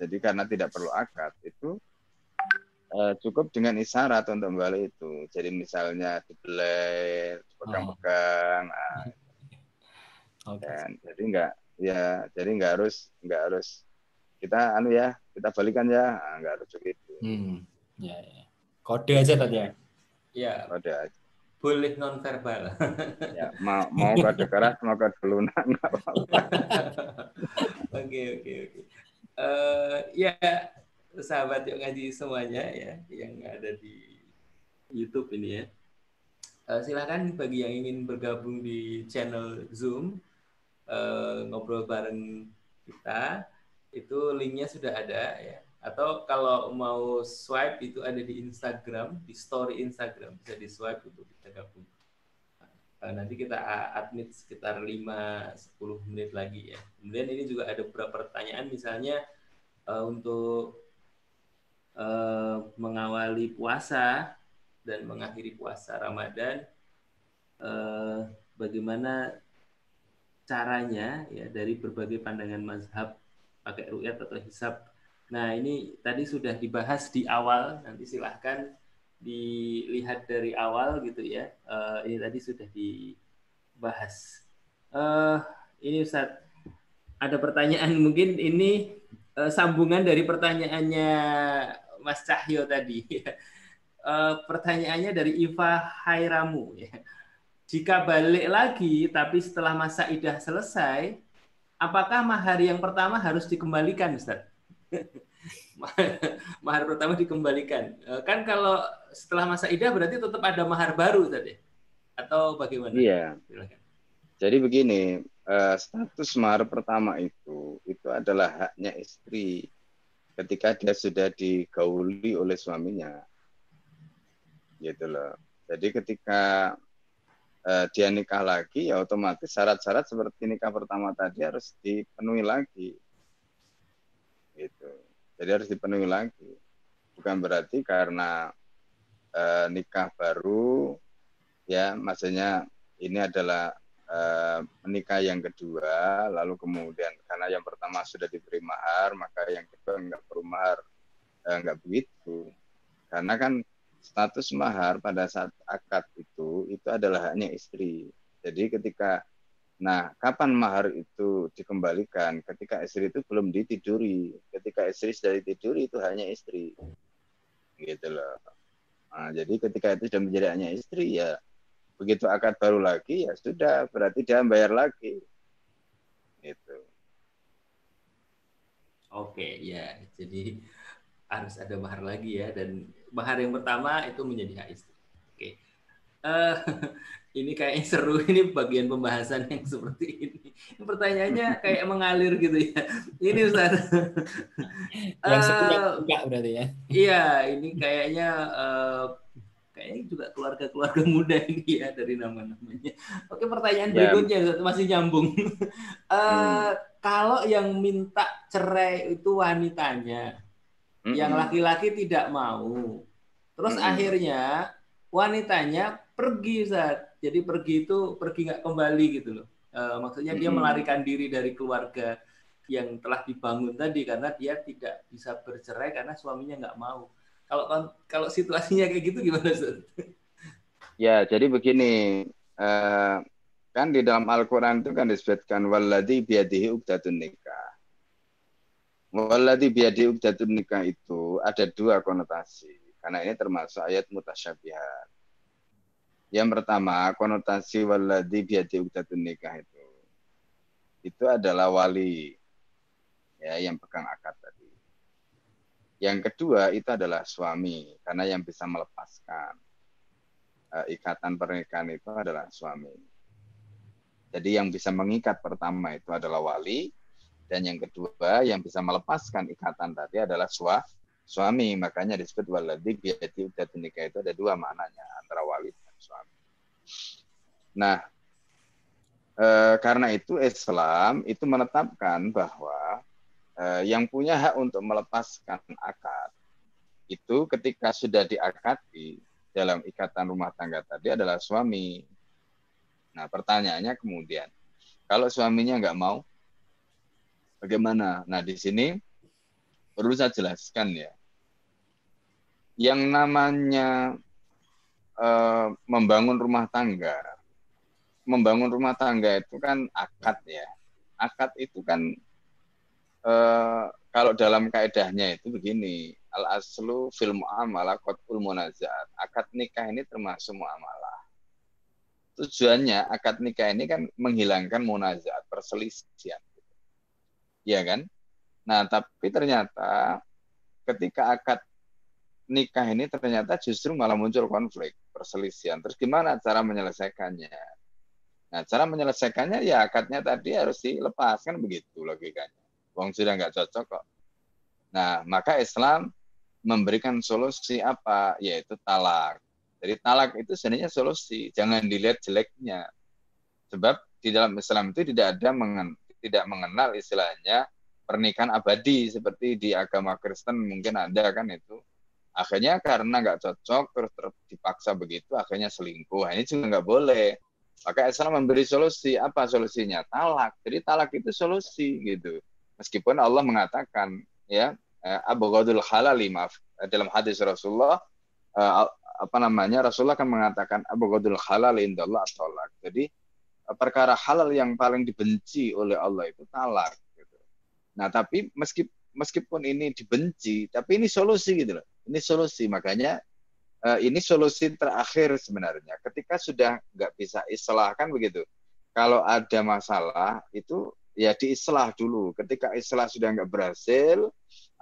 jadi karena tidak perlu akad itu uh, cukup dengan isyarat untuk kembali itu. Jadi misalnya dibelai, pegang-pegang. Oh. Nah, okay. Dan jadi enggak ya, jadi enggak harus enggak harus kita anu ya, kita balikan ya, nah, enggak harus begitu. Hmm. Ya, ya. Kode aja tadi ya. Ya. Kode aja. Boleh non verbal. ya, mau mau kode keras, mau kode lunak enggak apa-apa. Oke, oke, oke. Eh ya sahabat yuk ngaji semuanya ya yang ada di YouTube ini ya. Uh, silahkan bagi yang ingin bergabung di channel Zoom uh, ngobrol bareng kita itu linknya sudah ada ya. Atau kalau mau swipe itu ada di Instagram di story Instagram. Bisa di swipe untuk kita gabung. Uh, nanti kita admit sekitar 5-10 menit lagi ya. Kemudian ini juga ada beberapa pertanyaan. Misalnya uh, untuk uh, mengawali puasa dan mengakhiri puasa Ramadan uh, bagaimana caranya ya dari berbagai pandangan mazhab pakai ru'yat atau hisab. Nah, ini tadi sudah dibahas di awal, nanti silahkan dilihat dari awal gitu ya. Uh, ini tadi sudah dibahas. Uh, ini Ustaz, ada pertanyaan mungkin ini uh, sambungan dari pertanyaannya Mas Cahyo tadi. uh, pertanyaannya dari Iva Hairamu ya. Jika balik lagi tapi setelah masa idah selesai, apakah mahar yang pertama harus dikembalikan, Ustaz? mahar pertama dikembalikan. Eh, kan kalau setelah masa idah berarti tetap ada mahar baru tadi. Ya? Atau bagaimana? Iya. Jadi begini, eh, status mahar pertama itu itu adalah haknya istri ketika dia sudah digauli oleh suaminya. Gitu loh. Jadi ketika uh, dia nikah lagi, ya otomatis syarat-syarat seperti nikah pertama tadi harus dipenuhi lagi. Gitu. Jadi harus dipenuhi lagi. Bukan berarti karena uh, nikah baru, ya maksudnya ini adalah uh, menikah yang kedua, lalu kemudian karena yang pertama sudah diberi mahar, maka yang kedua enggak perlu mahar, enggak begitu. Karena kan status mahar pada saat akad itu itu adalah haknya istri. Jadi ketika nah kapan mahar itu dikembalikan ketika istri itu belum ditiduri. Ketika istri sudah ditiduri itu hanya istri. Gitu loh. Nah, jadi ketika itu sudah menjadi hanya istri ya begitu akad baru lagi ya sudah berarti dia bayar lagi. Gitu. Oke, ya. Jadi harus ada mahar lagi ya dan mahar yang pertama itu menjadi hak istri. Oke. Uh, ini kayaknya seru ini bagian pembahasan yang seperti ini. Pertanyaannya kayak mengalir gitu ya. Ini Ustaz. yang uh, berarti ya. Iya, ini kayaknya uh, kayaknya juga keluarga-keluarga muda ini ya dari nama-namanya. Oke, pertanyaan ya. berikutnya masih nyambung. uh, hmm. Kalau yang minta cerai itu wanitanya, hmm Yang laki-laki tidak mau. Terus mm-hmm. akhirnya wanitanya pergi Ustaz. Jadi pergi itu pergi nggak kembali gitu loh. E, maksudnya mm-hmm. dia melarikan diri dari keluarga yang telah dibangun tadi karena dia tidak bisa bercerai karena suaminya nggak mau. Kalau kalau situasinya kayak gitu gimana Ustaz? Ya, jadi begini. Uh, kan di dalam Al-Quran itu kan disebutkan waladhi biadihi uqdatun Waladi biadi uqdatun nikah itu ada dua konotasi. Karena ini termasuk ayat mutasyabihat. Yang pertama, konotasi waladi biadi uqdatun nikah itu. Itu adalah wali. Ya, yang pegang akad tadi. Yang kedua itu adalah suami. Karena yang bisa melepaskan uh, ikatan pernikahan itu adalah suami. Jadi yang bisa mengikat pertama itu adalah wali, dan yang kedua yang bisa melepaskan ikatan tadi adalah sua, suami. Makanya disebut waladi biati udah nikah itu ada dua maknanya antara wali dan suami. Nah, e, karena itu Islam itu menetapkan bahwa e, yang punya hak untuk melepaskan akad itu ketika sudah diakati dalam ikatan rumah tangga tadi adalah suami. Nah, pertanyaannya kemudian, kalau suaminya nggak mau, Bagaimana? Nah, di sini perlu saya jelaskan ya. Yang namanya uh, membangun rumah tangga, membangun rumah tangga itu kan akad ya. Akad itu kan uh, kalau dalam kaedahnya itu begini, al aslu fil muamalah qatul munazat. Akad nikah ini termasuk muamalah. Tujuannya akad nikah ini kan menghilangkan munazat, perselisihan ya kan? Nah, tapi ternyata ketika akad nikah ini ternyata justru malah muncul konflik, perselisihan. Terus gimana cara menyelesaikannya? Nah, cara menyelesaikannya ya akadnya tadi harus dilepas kan begitu logikanya. Wong sudah nggak cocok kok. Nah, maka Islam memberikan solusi apa? Yaitu talak. Jadi talak itu sebenarnya solusi, jangan dilihat jeleknya. Sebab di dalam Islam itu tidak ada tidak mengenal istilahnya pernikahan abadi seperti di agama Kristen mungkin ada kan itu. Akhirnya karena nggak cocok terus, dipaksa begitu, akhirnya selingkuh. Nah, ini juga nggak boleh maka Islam memberi solusi. Apa solusinya? Talak. Jadi talak itu solusi gitu. Meskipun Allah mengatakan ya eh, Abu Ghadul halali maaf eh, dalam hadis Rasulullah eh, apa namanya Rasulullah kan mengatakan Abu Ghadul halal indallah talak. Jadi perkara halal yang paling dibenci oleh Allah itu talak gitu. Nah, tapi meskipun meskipun ini dibenci, tapi ini solusi gitu loh. Ini solusi. Makanya uh, ini solusi terakhir sebenarnya. Ketika sudah nggak bisa islah kan begitu. Kalau ada masalah itu ya diislah dulu. Ketika islah sudah nggak berhasil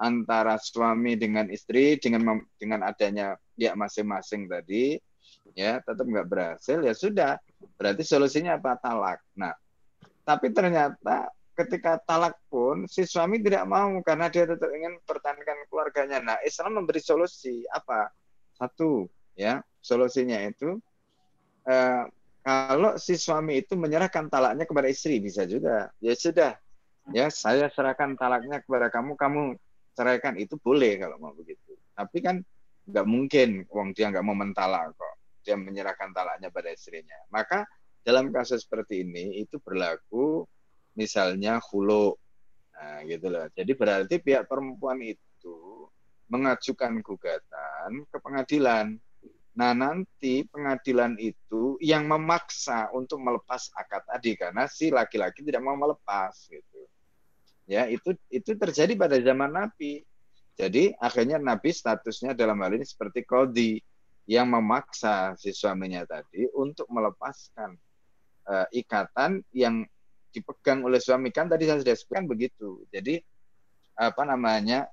antara suami dengan istri dengan dengan adanya ya masing-masing tadi ya tetap nggak berhasil ya sudah berarti solusinya apa talak. Nah tapi ternyata ketika talak pun si suami tidak mau karena dia tetap ingin pertahankan keluarganya. Nah Islam memberi solusi apa? Satu, ya solusinya itu uh, kalau si suami itu menyerahkan talaknya kepada istri bisa juga. Ya sudah, ya saya serahkan talaknya kepada kamu, kamu ceraikan itu boleh kalau mau begitu. Tapi kan nggak mungkin, wong dia nggak mau mentalak kok. Dia menyerahkan talaknya pada istrinya. Maka dalam kasus seperti ini itu berlaku misalnya hulu. Nah, gitu loh. Jadi berarti pihak perempuan itu mengajukan gugatan ke pengadilan. Nah, nanti pengadilan itu yang memaksa untuk melepas akad tadi karena si laki-laki tidak mau melepas gitu. Ya, itu itu terjadi pada zaman Nabi. Jadi akhirnya Nabi statusnya dalam hal ini seperti kodi yang memaksa si suaminya tadi untuk melepaskan uh, ikatan yang dipegang oleh suami kan tadi saya sudah sebutkan begitu. Jadi apa namanya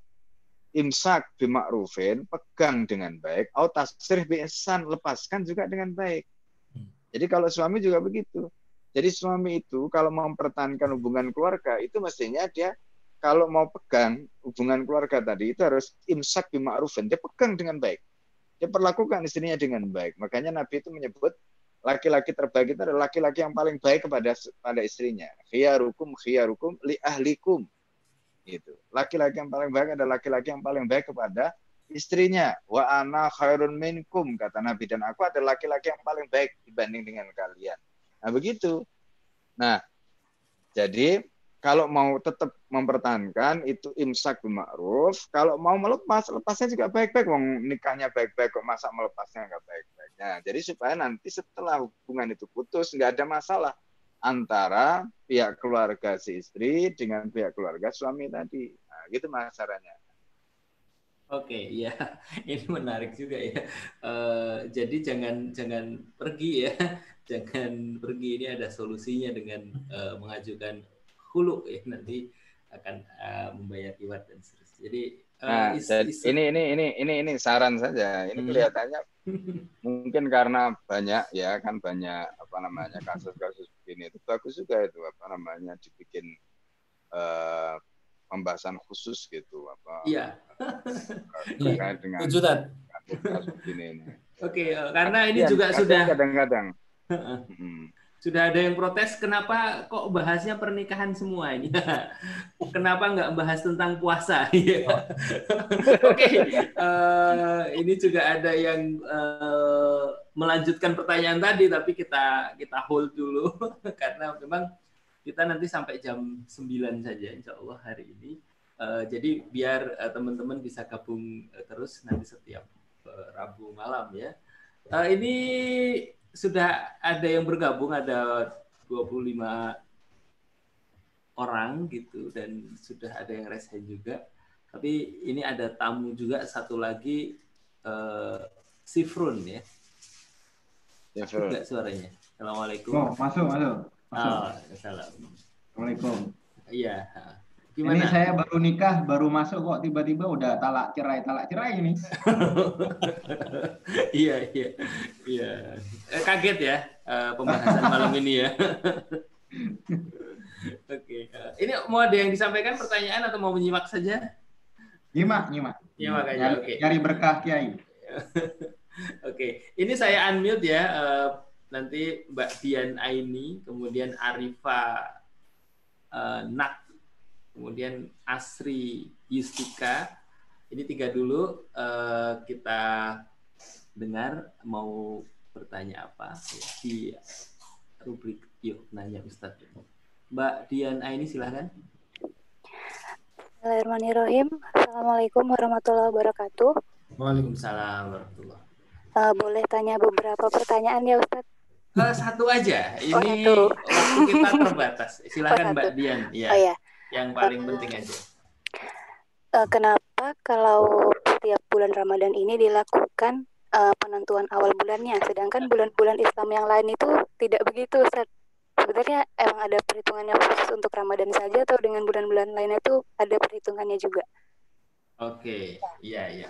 imsak bimakrufin, pegang dengan baik, atau tasrih bi'san, lepaskan juga dengan baik. Hmm. Jadi kalau suami juga begitu. Jadi suami itu kalau mau mempertahankan hubungan keluarga, itu mestinya dia kalau mau pegang hubungan keluarga tadi, itu harus imsak bimakrufin, dia pegang dengan baik. Dia perlakukan istrinya dengan baik. Makanya Nabi itu menyebut laki-laki terbaik itu adalah laki-laki yang paling baik kepada pada istrinya. Khiyarukum khiyarukum li ahlikum Gitu. Laki-laki yang paling baik adalah laki-laki yang paling baik kepada istrinya. Wa ana khairun minkum kata Nabi dan aku adalah laki-laki yang paling baik dibanding dengan kalian. Nah, begitu. Nah, jadi kalau mau tetap mempertahankan itu imsak bima'ruf. Kalau mau melepas, lepasnya juga baik-baik. Wong nikahnya baik-baik kok masa melepasnya nggak baik-baik. Nah, jadi supaya nanti setelah hubungan itu putus nggak ada masalah antara pihak keluarga si istri dengan pihak keluarga suami tadi. Nah, gitu mas caranya. Oke, ya ini menarik juga ya. Uh, jadi jangan jangan pergi ya, jangan pergi ini ada solusinya dengan uh, mengajukan hulu ya nanti akan uh, membayar iwat dan seterusnya. Jadi Nah, is, is, ini ini ini ini ini saran saja. Ini hmm. kelihatannya mungkin karena banyak ya kan banyak apa namanya kasus-kasus begini itu bagus juga itu apa namanya dibikin uh, pembahasan khusus gitu apa. Iya. Terkait dengan kasus begini ini. Oke, okay, karena ini juga sudah kadang-kadang. hmm sudah ada yang protes kenapa kok bahasnya pernikahan semua ini kenapa nggak bahas tentang puasa iya. oke okay. uh, eh, ini juga ada yang uh, melanjutkan pertanyaan tadi tapi kita kita hold dulu karena memang kita nanti sampai jam 9 saja insya Allah hari ini uh, jadi biar uh, teman-teman bisa gabung uh, terus nanti setiap uh, Rabu malam ya uh, ini sudah ada yang bergabung ada 25 orang gitu dan sudah ada yang resign juga. Tapi ini ada tamu juga satu lagi uh, Sifrun ya. Sifrun. Enggak suaranya. Assalamualaikum. Oh, masuk, masuk. masuk. Oh, Assalamualaikum. Assalamualaikum. Iya. Gimana? Ini saya baru nikah, baru masuk kok tiba-tiba udah talak cerai, talak cerai ini. iya, iya. Iya. Eh, kaget ya uh, pembahasan malam ini ya. Oke. Okay. Ini mau ada yang disampaikan pertanyaan atau mau menyimak saja? Nyimak, nyimak. Nyimak aja. Oke. Okay. Nyari berkah Kiai. Oke, okay. ini saya unmute ya. Nanti Mbak Dian Aini, kemudian Arifa uh, Nak, kemudian Asri Yustika. Ini tiga dulu uh, kita dengar mau bertanya apa ya, di rubrik yuk nanya Ustadz. Mbak Dian Aini silahkan. Bismillahirrahmanirrahim. Assalamualaikum warahmatullahi wabarakatuh. Waalaikumsalam warahmatullahi uh, Boleh tanya beberapa pertanyaan ya Ustadz? Uh, satu aja. Oh, Ini oh, waktu kita terbatas. Silakan oh, Mbak Dian. Ya. Oh, ya. Yang paling uh, penting aja. Uh, kenapa kalau setiap bulan Ramadan ini dilakukan uh, penentuan awal bulannya, sedangkan bulan-bulan Islam yang lain itu tidak begitu, Ustaz? Sebenarnya emang ada perhitungannya khusus untuk Ramadan saja atau dengan bulan-bulan lainnya itu ada perhitungannya juga? Oke, iya iya.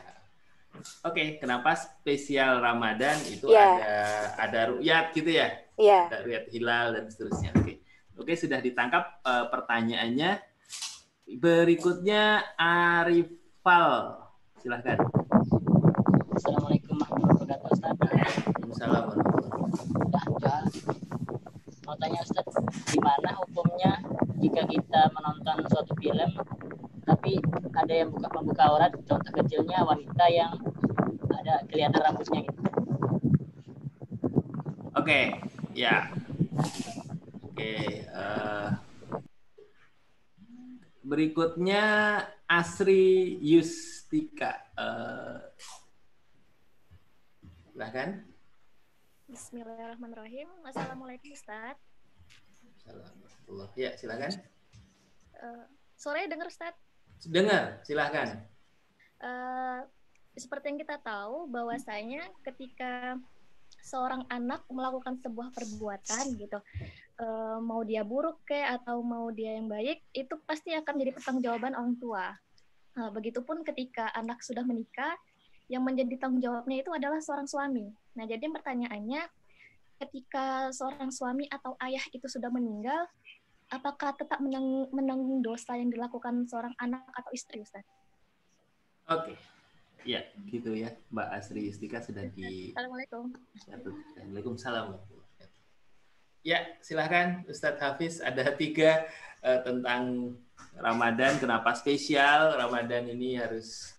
Oke, okay, kenapa spesial Ramadan itu yeah. ada ada ru'yat gitu ya? Iya. Yeah. Ada ru'yat hilal dan seterusnya. Oke. Okay. Oke, okay, sudah ditangkap uh, pertanyaannya. Berikutnya Arifal. Silahkan. Assalamualaikum warahmatullahi wabarakatuh Ustaz. Waalaikumsalam Mau tanya Ustaz, gimana hukumnya jika kita menonton suatu film tapi ada yang buka membuka aurat contoh kecilnya wanita yang ada kelihatan rambutnya gitu oke okay. ya oke okay. uh, eh, berikutnya Asri Yustika uh, silahkan Bismillahirrahmanirrahim. Assalamualaikum Ustaz Assalamualaikum. Ya silakan. Uh, sore dengar Ustaz Dengar, silahkan. Uh, seperti yang kita tahu bahwasanya ketika seorang anak melakukan sebuah perbuatan gitu, uh, mau dia buruk kayak atau mau dia yang baik, itu pasti akan menjadi pertanggungjawaban orang tua. Nah, begitupun ketika anak sudah menikah, yang menjadi tanggung jawabnya itu adalah seorang suami. Nah, jadi pertanyaannya, ketika seorang suami atau ayah itu sudah meninggal, apakah tetap menang, menanggung dosa yang dilakukan seorang anak atau istri, Ustaz? Oke. Okay. Ya, gitu ya. Mbak Asri Istika sudah di Assalamualaikum. Waalaikumsalam. Ya, silahkan Ustadz Hafiz. Ada tiga uh, tentang Ramadan. Kenapa spesial? Ramadan ini harus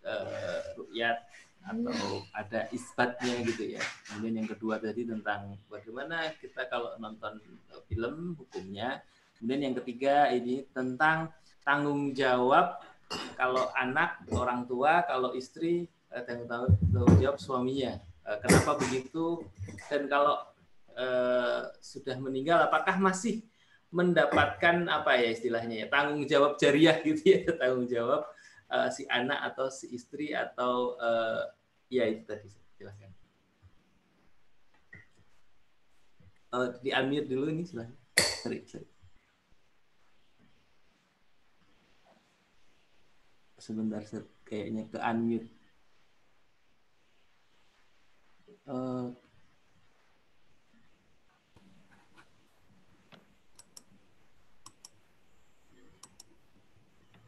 uh, rukyat atau ada isbatnya gitu ya. Kemudian yang kedua tadi tentang bagaimana kita kalau nonton film hukumnya. Kemudian yang ketiga ini tentang tanggung jawab kalau anak orang tua, kalau istri eh, tanggung, jawab suaminya. Eh, kenapa begitu? Dan kalau eh, sudah meninggal apakah masih mendapatkan apa ya istilahnya ya tanggung jawab jariah gitu ya tanggung jawab uh, si anak atau si istri atau uh, ya itu tadi silahkan. Uh, di unmute dulu ini silahkan. Sorry, sorry. sebentar kayaknya ke unmute. Uh,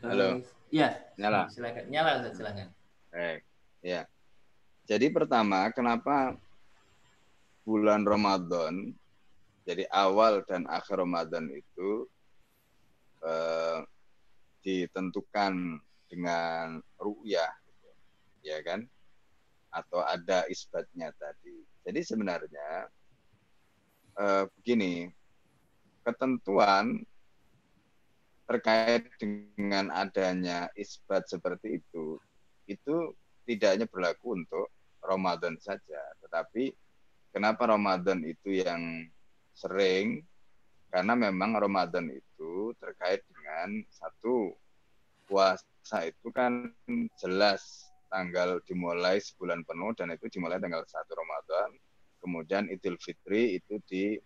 Halo. Ya. Nyala. Silakan. Nyala silakan. Baik. Ya. Jadi pertama, kenapa bulan Ramadan, jadi awal dan akhir Ramadan itu eh, ditentukan dengan ru'yah, gitu. ya kan? Atau ada isbatnya tadi. Jadi sebenarnya eh, begini, ketentuan terkait dengan adanya isbat seperti itu, itu tidak hanya berlaku untuk Ramadan saja, tetapi kenapa Ramadan itu yang sering? Karena memang Ramadan itu terkait dengan satu puasa itu kan jelas tanggal dimulai sebulan penuh dan itu dimulai tanggal satu Ramadan. Kemudian Idul Fitri itu di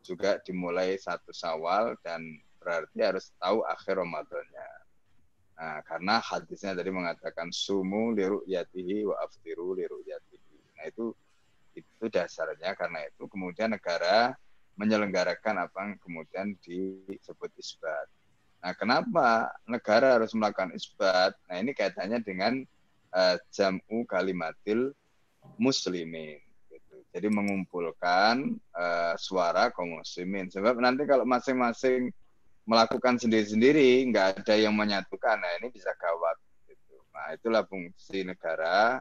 juga dimulai satu Sawal dan berarti harus tahu akhir Ramadannya. Nah, karena hadisnya tadi mengatakan sumu liru yatihi wa aftiru liru yatihi. Nah, itu itu dasarnya karena itu kemudian negara menyelenggarakan apa yang kemudian disebut isbat. Nah, kenapa negara harus melakukan isbat? Nah, ini kaitannya dengan uh, jam'u kalimatil muslimin. Gitu. Jadi mengumpulkan uh, suara kaum muslimin. Sebab nanti kalau masing-masing melakukan sendiri-sendiri, nggak ada yang menyatukan. Nah, ini bisa gawat. Gitu. Nah, itulah fungsi negara.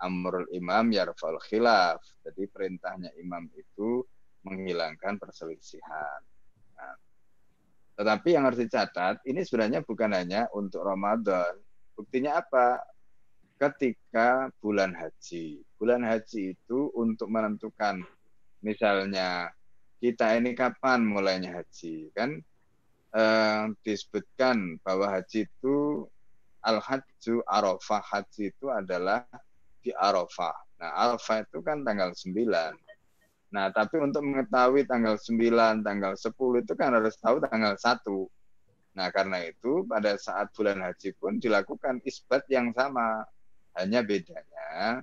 Amrul imam yarfal khilaf. Jadi perintahnya imam itu menghilangkan perselisihan. Nah, tetapi yang harus dicatat, ini sebenarnya bukan hanya untuk Ramadan. Buktinya apa? Ketika bulan haji. Bulan haji itu untuk menentukan misalnya kita ini kapan mulainya haji. Kan eh, disebutkan bahwa haji itu al-hajju arafah. Haji itu adalah di arafah. Nah, arafah itu kan tanggal 9 Nah, tapi untuk mengetahui tanggal 9, tanggal 10 itu kan harus tahu tanggal 1. Nah, karena itu pada saat bulan haji pun dilakukan isbat yang sama. Hanya bedanya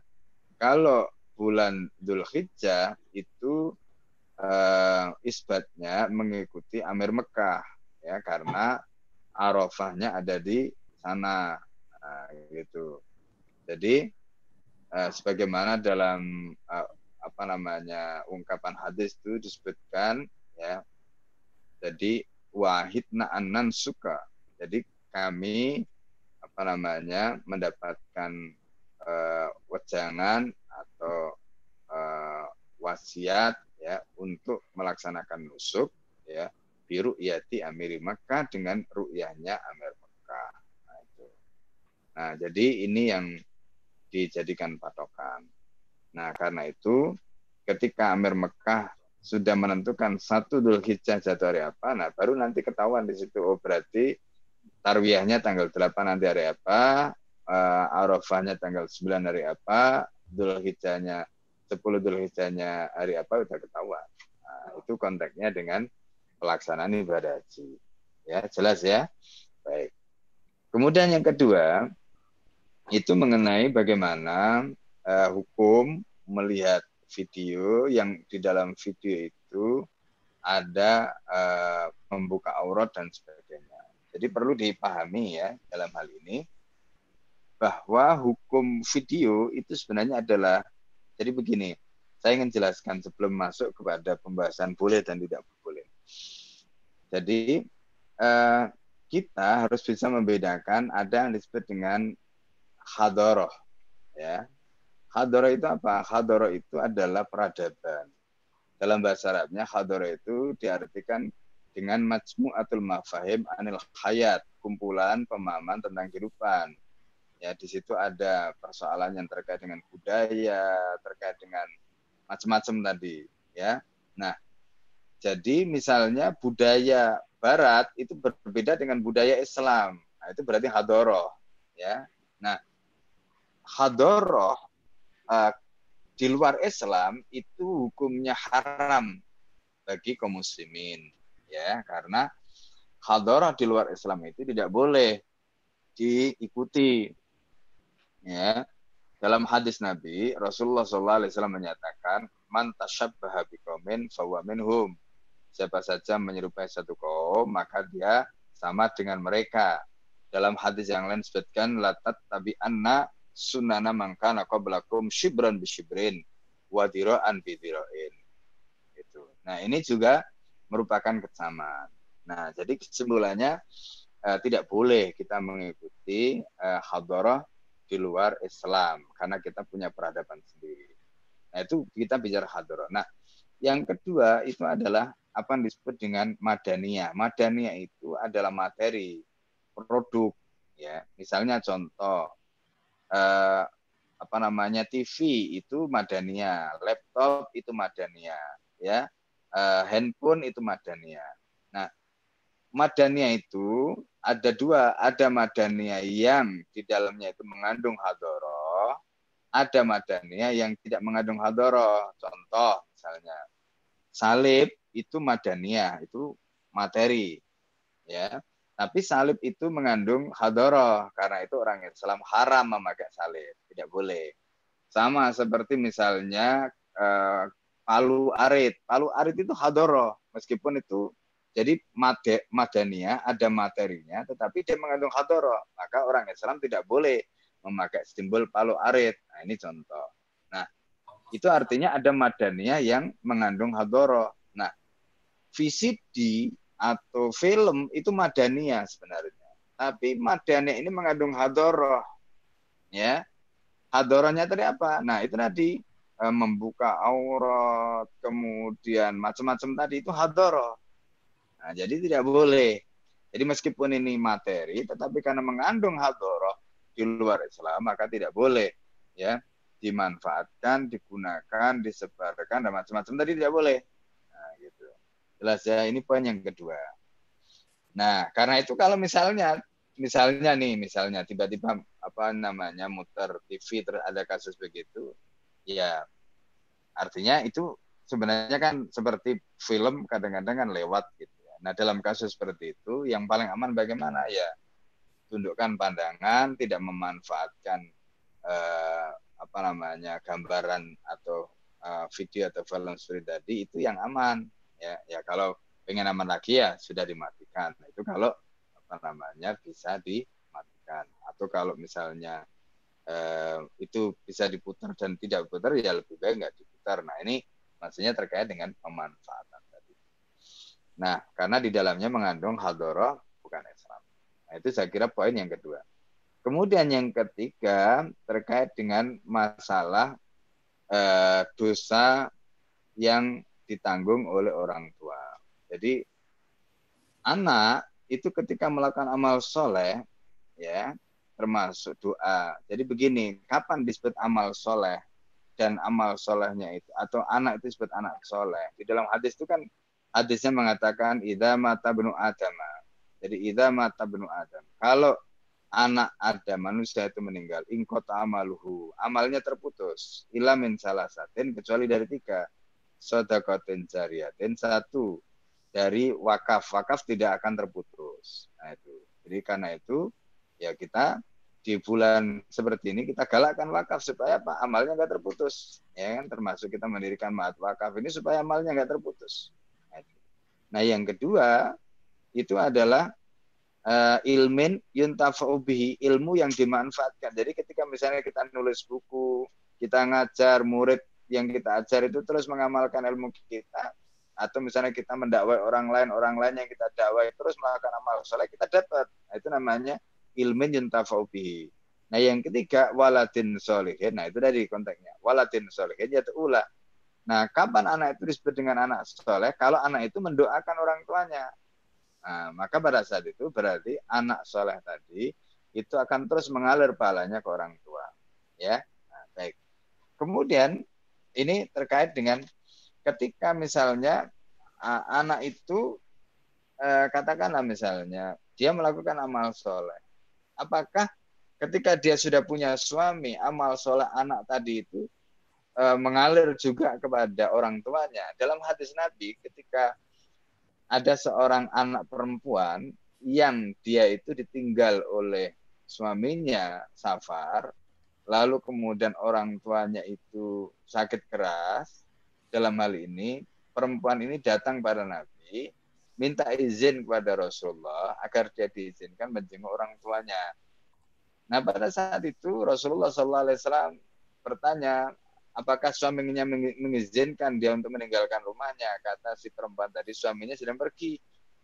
kalau bulan Dhul Hijjah itu uh, isbatnya mengikuti Amir Mekah ya karena Arafahnya ada di sana nah, gitu. Jadi uh, sebagaimana dalam uh, apa namanya ungkapan hadis itu disebutkan ya jadi wahid na'anan suka jadi kami apa namanya mendapatkan uh, wejangan atau uh, wasiat ya untuk melaksanakan nusuk ya biru yati amiri Mekah dengan ru'yahnya Amir Mekah. Nah, itu. nah, jadi ini yang dijadikan patokan. Nah, karena itu ketika Amir Mekah sudah menentukan satu Dhul Hijjah jatuh hari apa, nah baru nanti ketahuan di situ oh berarti tarwiyahnya tanggal 8 nanti hari apa, uh, Arafahnya tanggal 9 hari apa, Dhul Hijjahnya 10 Dhul Hijjahnya hari apa sudah ketahuan. Nah, itu konteksnya dengan pelaksanaan ibadah haji. Ya, jelas ya. Baik. Kemudian yang kedua itu mengenai bagaimana uh, hukum melihat video yang di dalam video itu ada uh, membuka aurat dan sebagainya. Jadi perlu dipahami ya dalam hal ini bahwa hukum video itu sebenarnya adalah jadi begini, saya ingin jelaskan sebelum masuk kepada pembahasan boleh dan tidak. Jadi uh, kita harus bisa membedakan ada yang disebut dengan hadoroh ya Hadoro itu apa? Hadoro itu adalah peradaban. Dalam bahasa Arabnya hadoro itu diartikan dengan majmu'atul mafahim anil hayat, kumpulan pemahaman tentang kehidupan. Ya, di situ ada persoalan yang terkait dengan budaya, terkait dengan macam-macam tadi, ya. Nah, jadi misalnya budaya barat itu berbeda dengan budaya Islam. Nah, itu berarti hadoroh, ya. Nah, hadoroh uh, di luar Islam itu hukumnya haram bagi kaum muslimin ya karena hadarah di luar Islam itu tidak boleh diikuti ya dalam hadis Nabi Rasulullah SAW menyatakan man tasyabbaha biqaumin fahuwa minhum siapa saja menyerupai satu kaum maka dia sama dengan mereka dalam hadis yang lain disebutkan latat tabi anna sunana mangkana qablakum shibran bishibrin wa dira'an bidira'in. Itu. Nah, ini juga merupakan kesamaan. Nah, jadi kesimpulannya eh, tidak boleh kita mengikuti eh, hadarah di luar Islam karena kita punya peradaban sendiri. Nah, itu kita bicara hadarah. Nah, yang kedua itu adalah apa yang disebut dengan madaniyah. Madaniyah itu adalah materi, produk ya. Misalnya contoh eh, apa namanya TV itu madania, laptop itu madania, ya, eh, handphone itu madania. Nah, madania itu ada dua, ada madania yang di dalamnya itu mengandung hadoro, ada madania yang tidak mengandung hadoro. Contoh misalnya salib itu madania, itu materi. ya. Tapi salib itu mengandung hadoroh, karena itu orang Islam haram memakai salib, tidak boleh. Sama seperti misalnya eh, palu arit. Palu arit itu hadoroh, meskipun itu jadi madania ada materinya, tetapi dia mengandung hadoroh. Maka orang Islam tidak boleh memakai simbol palu arit. Nah, ini contoh. Nah, itu artinya ada madania yang mengandung hadoroh. Nah, VCD atau film itu madania sebenarnya. Tapi madania ini mengandung hadoroh. Ya, hadorohnya tadi apa? Nah, itu tadi eh, membuka aurat, kemudian macam-macam tadi itu hadoroh. Nah, jadi tidak boleh. Jadi meskipun ini materi, tetapi karena mengandung hadoroh di luar Islam, maka tidak boleh ya dimanfaatkan, digunakan, disebarkan, dan macam-macam tadi tidak boleh. Nah, gitu. Jelas ya, ini poin yang kedua. Nah, karena itu kalau misalnya, misalnya nih, misalnya tiba-tiba apa namanya muter TV ada kasus begitu, ya artinya itu sebenarnya kan seperti film kadang-kadang kan lewat gitu Nah, dalam kasus seperti itu, yang paling aman bagaimana? Ya, tundukkan pandangan, tidak memanfaatkan eh, apa namanya gambaran atau eh, video atau film seperti tadi itu yang aman. Ya, ya kalau pengen aman lagi ya sudah dimatikan. Nah, itu kalau apa namanya bisa dimatikan. Atau kalau misalnya eh, itu bisa diputar dan tidak diputar ya lebih baik nggak diputar. Nah ini maksudnya terkait dengan pemanfaatan. Nah, karena di dalamnya mengandung hadoroh. Nah, itu saya kira poin yang kedua. Kemudian yang ketiga terkait dengan masalah eh, dosa yang ditanggung oleh orang tua. Jadi anak itu ketika melakukan amal soleh, ya termasuk doa. Jadi begini, kapan disebut amal soleh dan amal solehnya itu atau anak itu disebut anak soleh? Di dalam hadis itu kan hadisnya mengatakan idza mata benu adam. Jadi idza mata benu adam. Kalau anak ada manusia itu meninggal, ingkota amaluhu, amalnya terputus, ilamin salah satin kecuali dari tiga, sodakotin jariyatin satu. Dari wakaf, wakaf tidak akan terputus. Nah itu, jadi karena itu ya kita di bulan seperti ini kita galakkan wakaf supaya apa? Amalnya nggak terputus. Ya kan? Termasuk kita mendirikan maat wakaf ini supaya amalnya nggak terputus. Nah, yang kedua itu adalah uh, ilmin yuntafa'ubihi, ilmu yang dimanfaatkan. Jadi ketika misalnya kita nulis buku, kita ngajar murid yang kita ajar itu terus mengamalkan ilmu kita, atau misalnya kita mendakwai orang lain, orang lain yang kita dakwai terus melakukan amal soleh, kita dapat. Nah, itu namanya ilmin yuntafa'ubihi. Nah yang ketiga waladin solihin. Nah itu dari konteksnya. Waladin solihin yaitu ulah Nah, kapan anak itu disebut dengan anak soleh? Kalau anak itu mendoakan orang tuanya. Nah, maka pada saat itu berarti anak soleh tadi itu akan terus mengalir pahalanya ke orang tua. Ya, nah, baik. Kemudian ini terkait dengan ketika misalnya anak itu eh, katakanlah misalnya dia melakukan amal soleh. Apakah ketika dia sudah punya suami, amal soleh anak tadi itu e, mengalir juga kepada orang tuanya. Dalam hadis Nabi ketika ada seorang anak perempuan yang dia itu ditinggal oleh suaminya safar, lalu kemudian orang tuanya itu sakit keras, dalam hal ini perempuan ini datang pada Nabi minta izin kepada Rasulullah agar dia diizinkan menjenguk orang tuanya. Nah pada saat itu Rasulullah SAW bertanya, apakah suaminya mengizinkan dia untuk meninggalkan rumahnya? Kata si perempuan tadi suaminya sedang pergi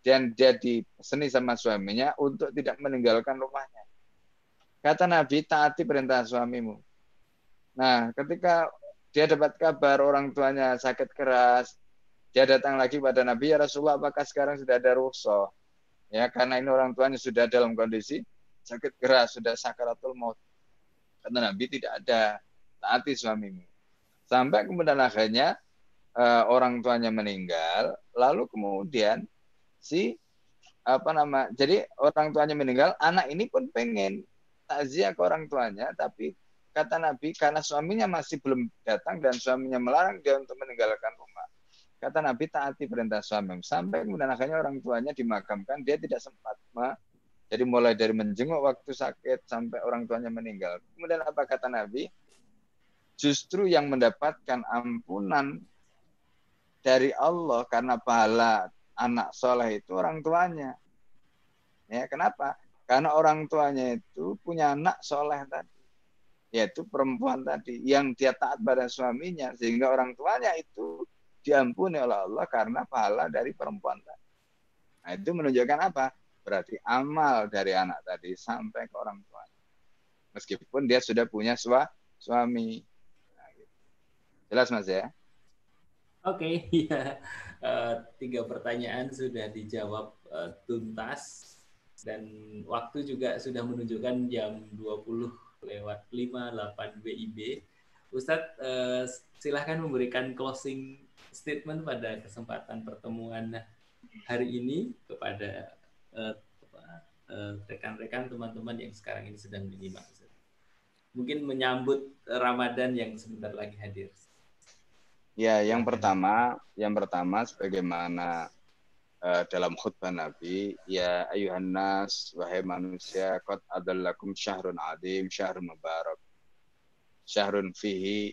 dan dia diseni sama suaminya untuk tidak meninggalkan rumahnya. Kata Nabi, taati perintah suamimu. Nah, ketika dia dapat kabar orang tuanya sakit keras, dia datang lagi pada Nabi, ya Rasulullah, apakah sekarang sudah ada rukhsah? Ya, karena ini orang tuanya sudah dalam kondisi sakit keras, sudah sakaratul maut. Kata Nabi, tidak ada. Taati suamimu. Sampai kemudian akhirnya uh, orang tuanya meninggal, lalu kemudian si apa nama jadi orang tuanya meninggal, anak ini pun pengen takziah ke orang tuanya, tapi kata Nabi karena suaminya masih belum datang dan suaminya melarang dia untuk meninggalkan rumah. kata Nabi taati perintah suami sampai kemudian akhirnya orang tuanya dimakamkan dia tidak sempat ma jadi mulai dari menjenguk waktu sakit sampai orang tuanya meninggal. Kemudian apa kata Nabi justru yang mendapatkan ampunan dari Allah karena pahala anak soleh itu orang tuanya ya kenapa karena orang tuanya itu punya anak soleh tadi yaitu perempuan tadi yang dia taat pada suaminya sehingga orang tuanya itu diampuni oleh Allah karena pahala dari perempuan tadi. Nah, itu menunjukkan apa? Berarti amal dari anak tadi sampai ke orang tua. Meskipun dia sudah punya sua, suami. Jelas Mas ya? Oke, okay, ya. Uh, tiga pertanyaan sudah dijawab uh, tuntas dan waktu juga sudah menunjukkan jam 20 lewat 58 WIB. Ustadz, uh, silahkan memberikan closing statement pada kesempatan pertemuan hari ini kepada uh, rekan-rekan teman-teman yang sekarang ini sedang menyimak. Mungkin menyambut Ramadan yang sebentar lagi hadir. Ya, yang pertama, yang pertama sebagaimana uh, dalam khutbah Nabi, ya ayuhan nas, wahai manusia, qad adallakum syahrun adim, syahrun mubarak. Syahrun fihi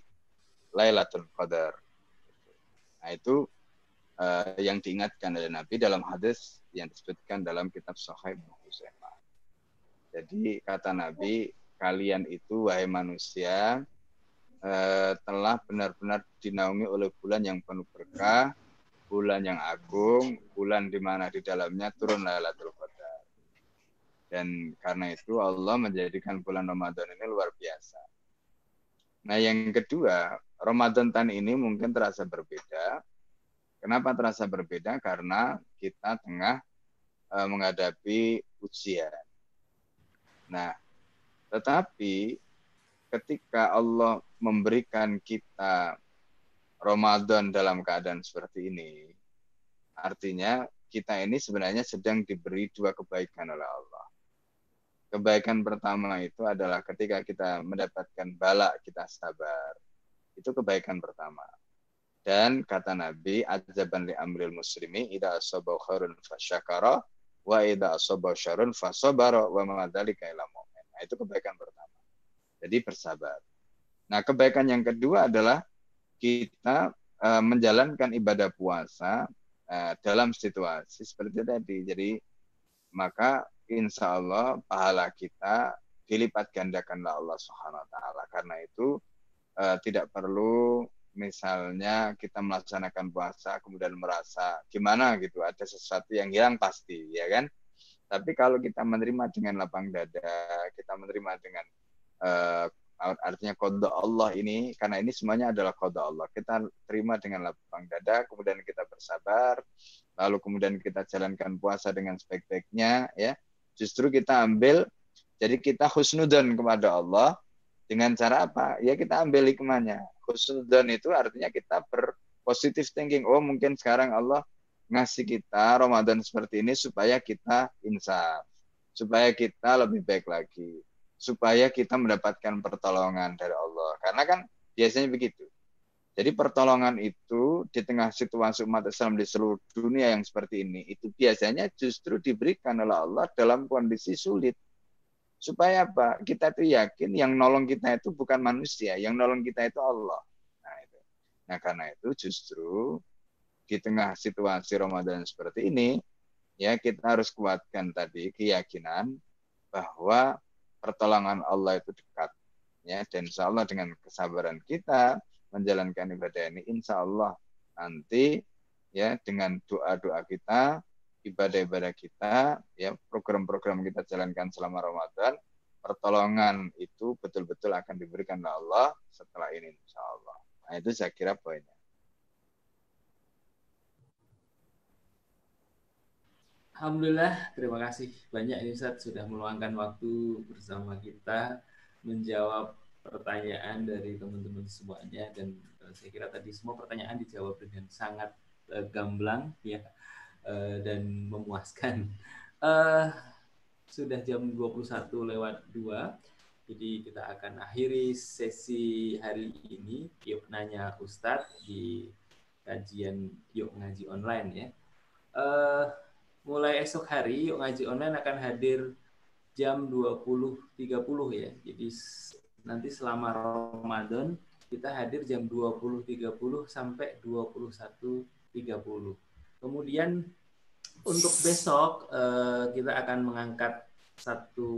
lailatul qadar. Nah, itu uh, yang diingatkan oleh Nabi dalam hadis yang disebutkan dalam kitab Sahih Husaimah. Jadi kata Nabi, kalian itu wahai manusia uh, telah benar-benar dinaungi oleh bulan yang penuh berkah, bulan yang agung, bulan di mana di dalamnya turun Lailatul Qadar. Dan karena itu Allah menjadikan bulan Ramadan ini luar biasa. Nah, yang kedua, Ramadan tahun ini mungkin terasa berbeda. Kenapa terasa berbeda? Karena kita tengah uh, menghadapi ujian. Nah, tetapi ketika Allah memberikan kita Ramadan dalam keadaan seperti ini, artinya kita ini sebenarnya sedang diberi dua kebaikan oleh Allah. Kebaikan pertama itu adalah ketika kita mendapatkan bala kita sabar. Itu kebaikan pertama. Dan kata Nabi, ajaban li amril muslimi idza asaba khairun fasyakara wa idza asaba syarrun fasabara wa ma dzalika ila mu'min. Nah, itu kebaikan pertama. Jadi bersabar. Nah, kebaikan yang kedua adalah kita uh, menjalankan ibadah puasa uh, dalam situasi seperti tadi. Jadi maka insya Allah pahala kita dilipat gandakanlah Allah Subhanahu Wa Taala. Karena itu uh, tidak perlu misalnya kita melaksanakan puasa kemudian merasa gimana gitu ada sesuatu yang hilang pasti ya kan tapi kalau kita menerima dengan lapang dada kita menerima dengan artinya kode Allah ini karena ini semuanya adalah kode Allah. Kita terima dengan lapang dada kemudian kita bersabar lalu kemudian kita jalankan puasa dengan sebaik-baiknya ya. Justru kita ambil jadi kita husnudan kepada Allah. Dengan cara apa? Ya kita ambil hikmahnya. Husnudan itu artinya kita berpositif thinking. Oh mungkin sekarang Allah ngasih kita Ramadan seperti ini supaya kita insaf supaya kita lebih baik lagi supaya kita mendapatkan pertolongan dari Allah. Karena kan biasanya begitu. Jadi pertolongan itu di tengah situasi umat Islam di seluruh dunia yang seperti ini, itu biasanya justru diberikan oleh Allah dalam kondisi sulit. Supaya apa? Kita itu yakin yang nolong kita itu bukan manusia, yang nolong kita itu Allah. Nah, itu. nah karena itu justru di tengah situasi Ramadan seperti ini, ya kita harus kuatkan tadi keyakinan bahwa pertolongan Allah itu dekat. Ya, dan insya Allah dengan kesabaran kita menjalankan ibadah ini, insya Allah nanti ya dengan doa-doa kita, ibadah-ibadah kita, ya program-program kita jalankan selama Ramadan, pertolongan itu betul-betul akan diberikan oleh Allah setelah ini, insya Allah. Nah itu saya kira poinnya. Alhamdulillah, terima kasih banyak ini Ustaz sudah meluangkan waktu bersama kita menjawab pertanyaan dari teman-teman semuanya dan uh, saya kira tadi semua pertanyaan dijawab dengan sangat uh, gamblang ya uh, dan memuaskan. Uh, sudah jam 21 lewat 2. Jadi kita akan akhiri sesi hari ini yuk nanya Ustadz di kajian yuk ngaji online ya. Uh, mulai esok hari yuk ngaji online akan hadir jam 20.30 ya. Jadi nanti selama Ramadan kita hadir jam 20.30 sampai 21.30. Kemudian untuk besok uh, kita akan mengangkat satu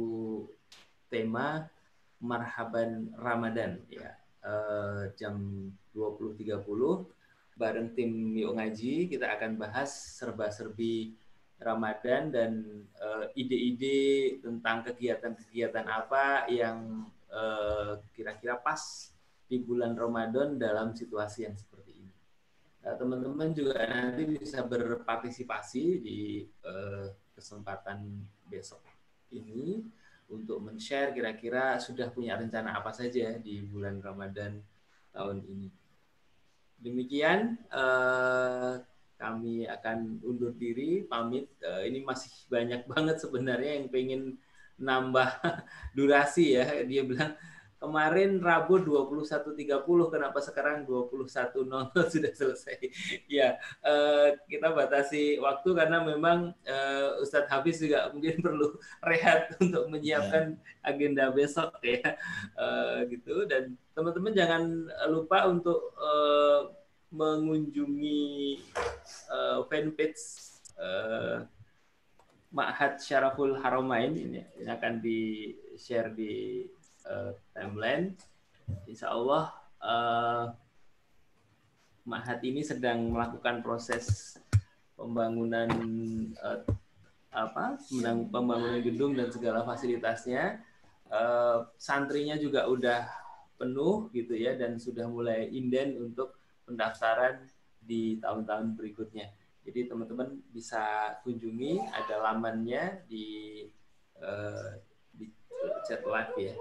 tema marhaban Ramadan ya uh, jam 20.30 bareng tim Yuk Ngaji kita akan bahas serba-serbi Ramadan dan uh, ide-ide tentang kegiatan-kegiatan apa yang kira-kira uh, pas di bulan Ramadan dalam situasi yang seperti ini. Nah, teman-teman juga nanti bisa berpartisipasi di uh, kesempatan besok ini untuk men-share kira-kira sudah punya rencana apa saja di bulan Ramadan tahun ini. Demikian uh, kami akan undur diri, pamit. Uh, ini masih banyak banget sebenarnya yang pengen nambah durasi ya. Dia bilang kemarin Rabu 21.30 kenapa sekarang 21.00 sudah selesai ya uh, kita batasi waktu karena memang uh, Ustadz Hafiz juga mungkin perlu rehat untuk menyiapkan ya. agenda besok ya uh, gitu dan teman-teman jangan lupa untuk uh, mengunjungi uh, fanpage uh, Ma'had Syaraful Haramain ini, ini akan di share di uh, timeline. Insya Allah uh, Mahat ini sedang melakukan proses pembangunan uh, apa pembangunan gedung dan segala fasilitasnya. Uh, santrinya juga udah penuh gitu ya dan sudah mulai inden untuk pendaftaran di tahun-tahun berikutnya. Jadi teman-teman bisa kunjungi ada lamannya di uh, di chat live ya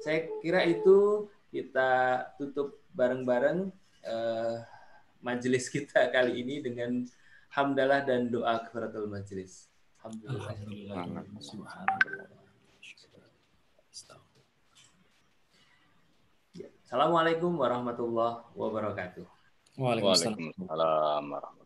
saya kira itu kita tutup bareng-bareng uh, majelis kita kali ini dengan hamdalah dan doa kafaratul majelis. Alhamdulillah. Ya. Assalamualaikum warahmatullahi wabarakatuh. Waalaikumsalam warahmatullahi wabarakatuh.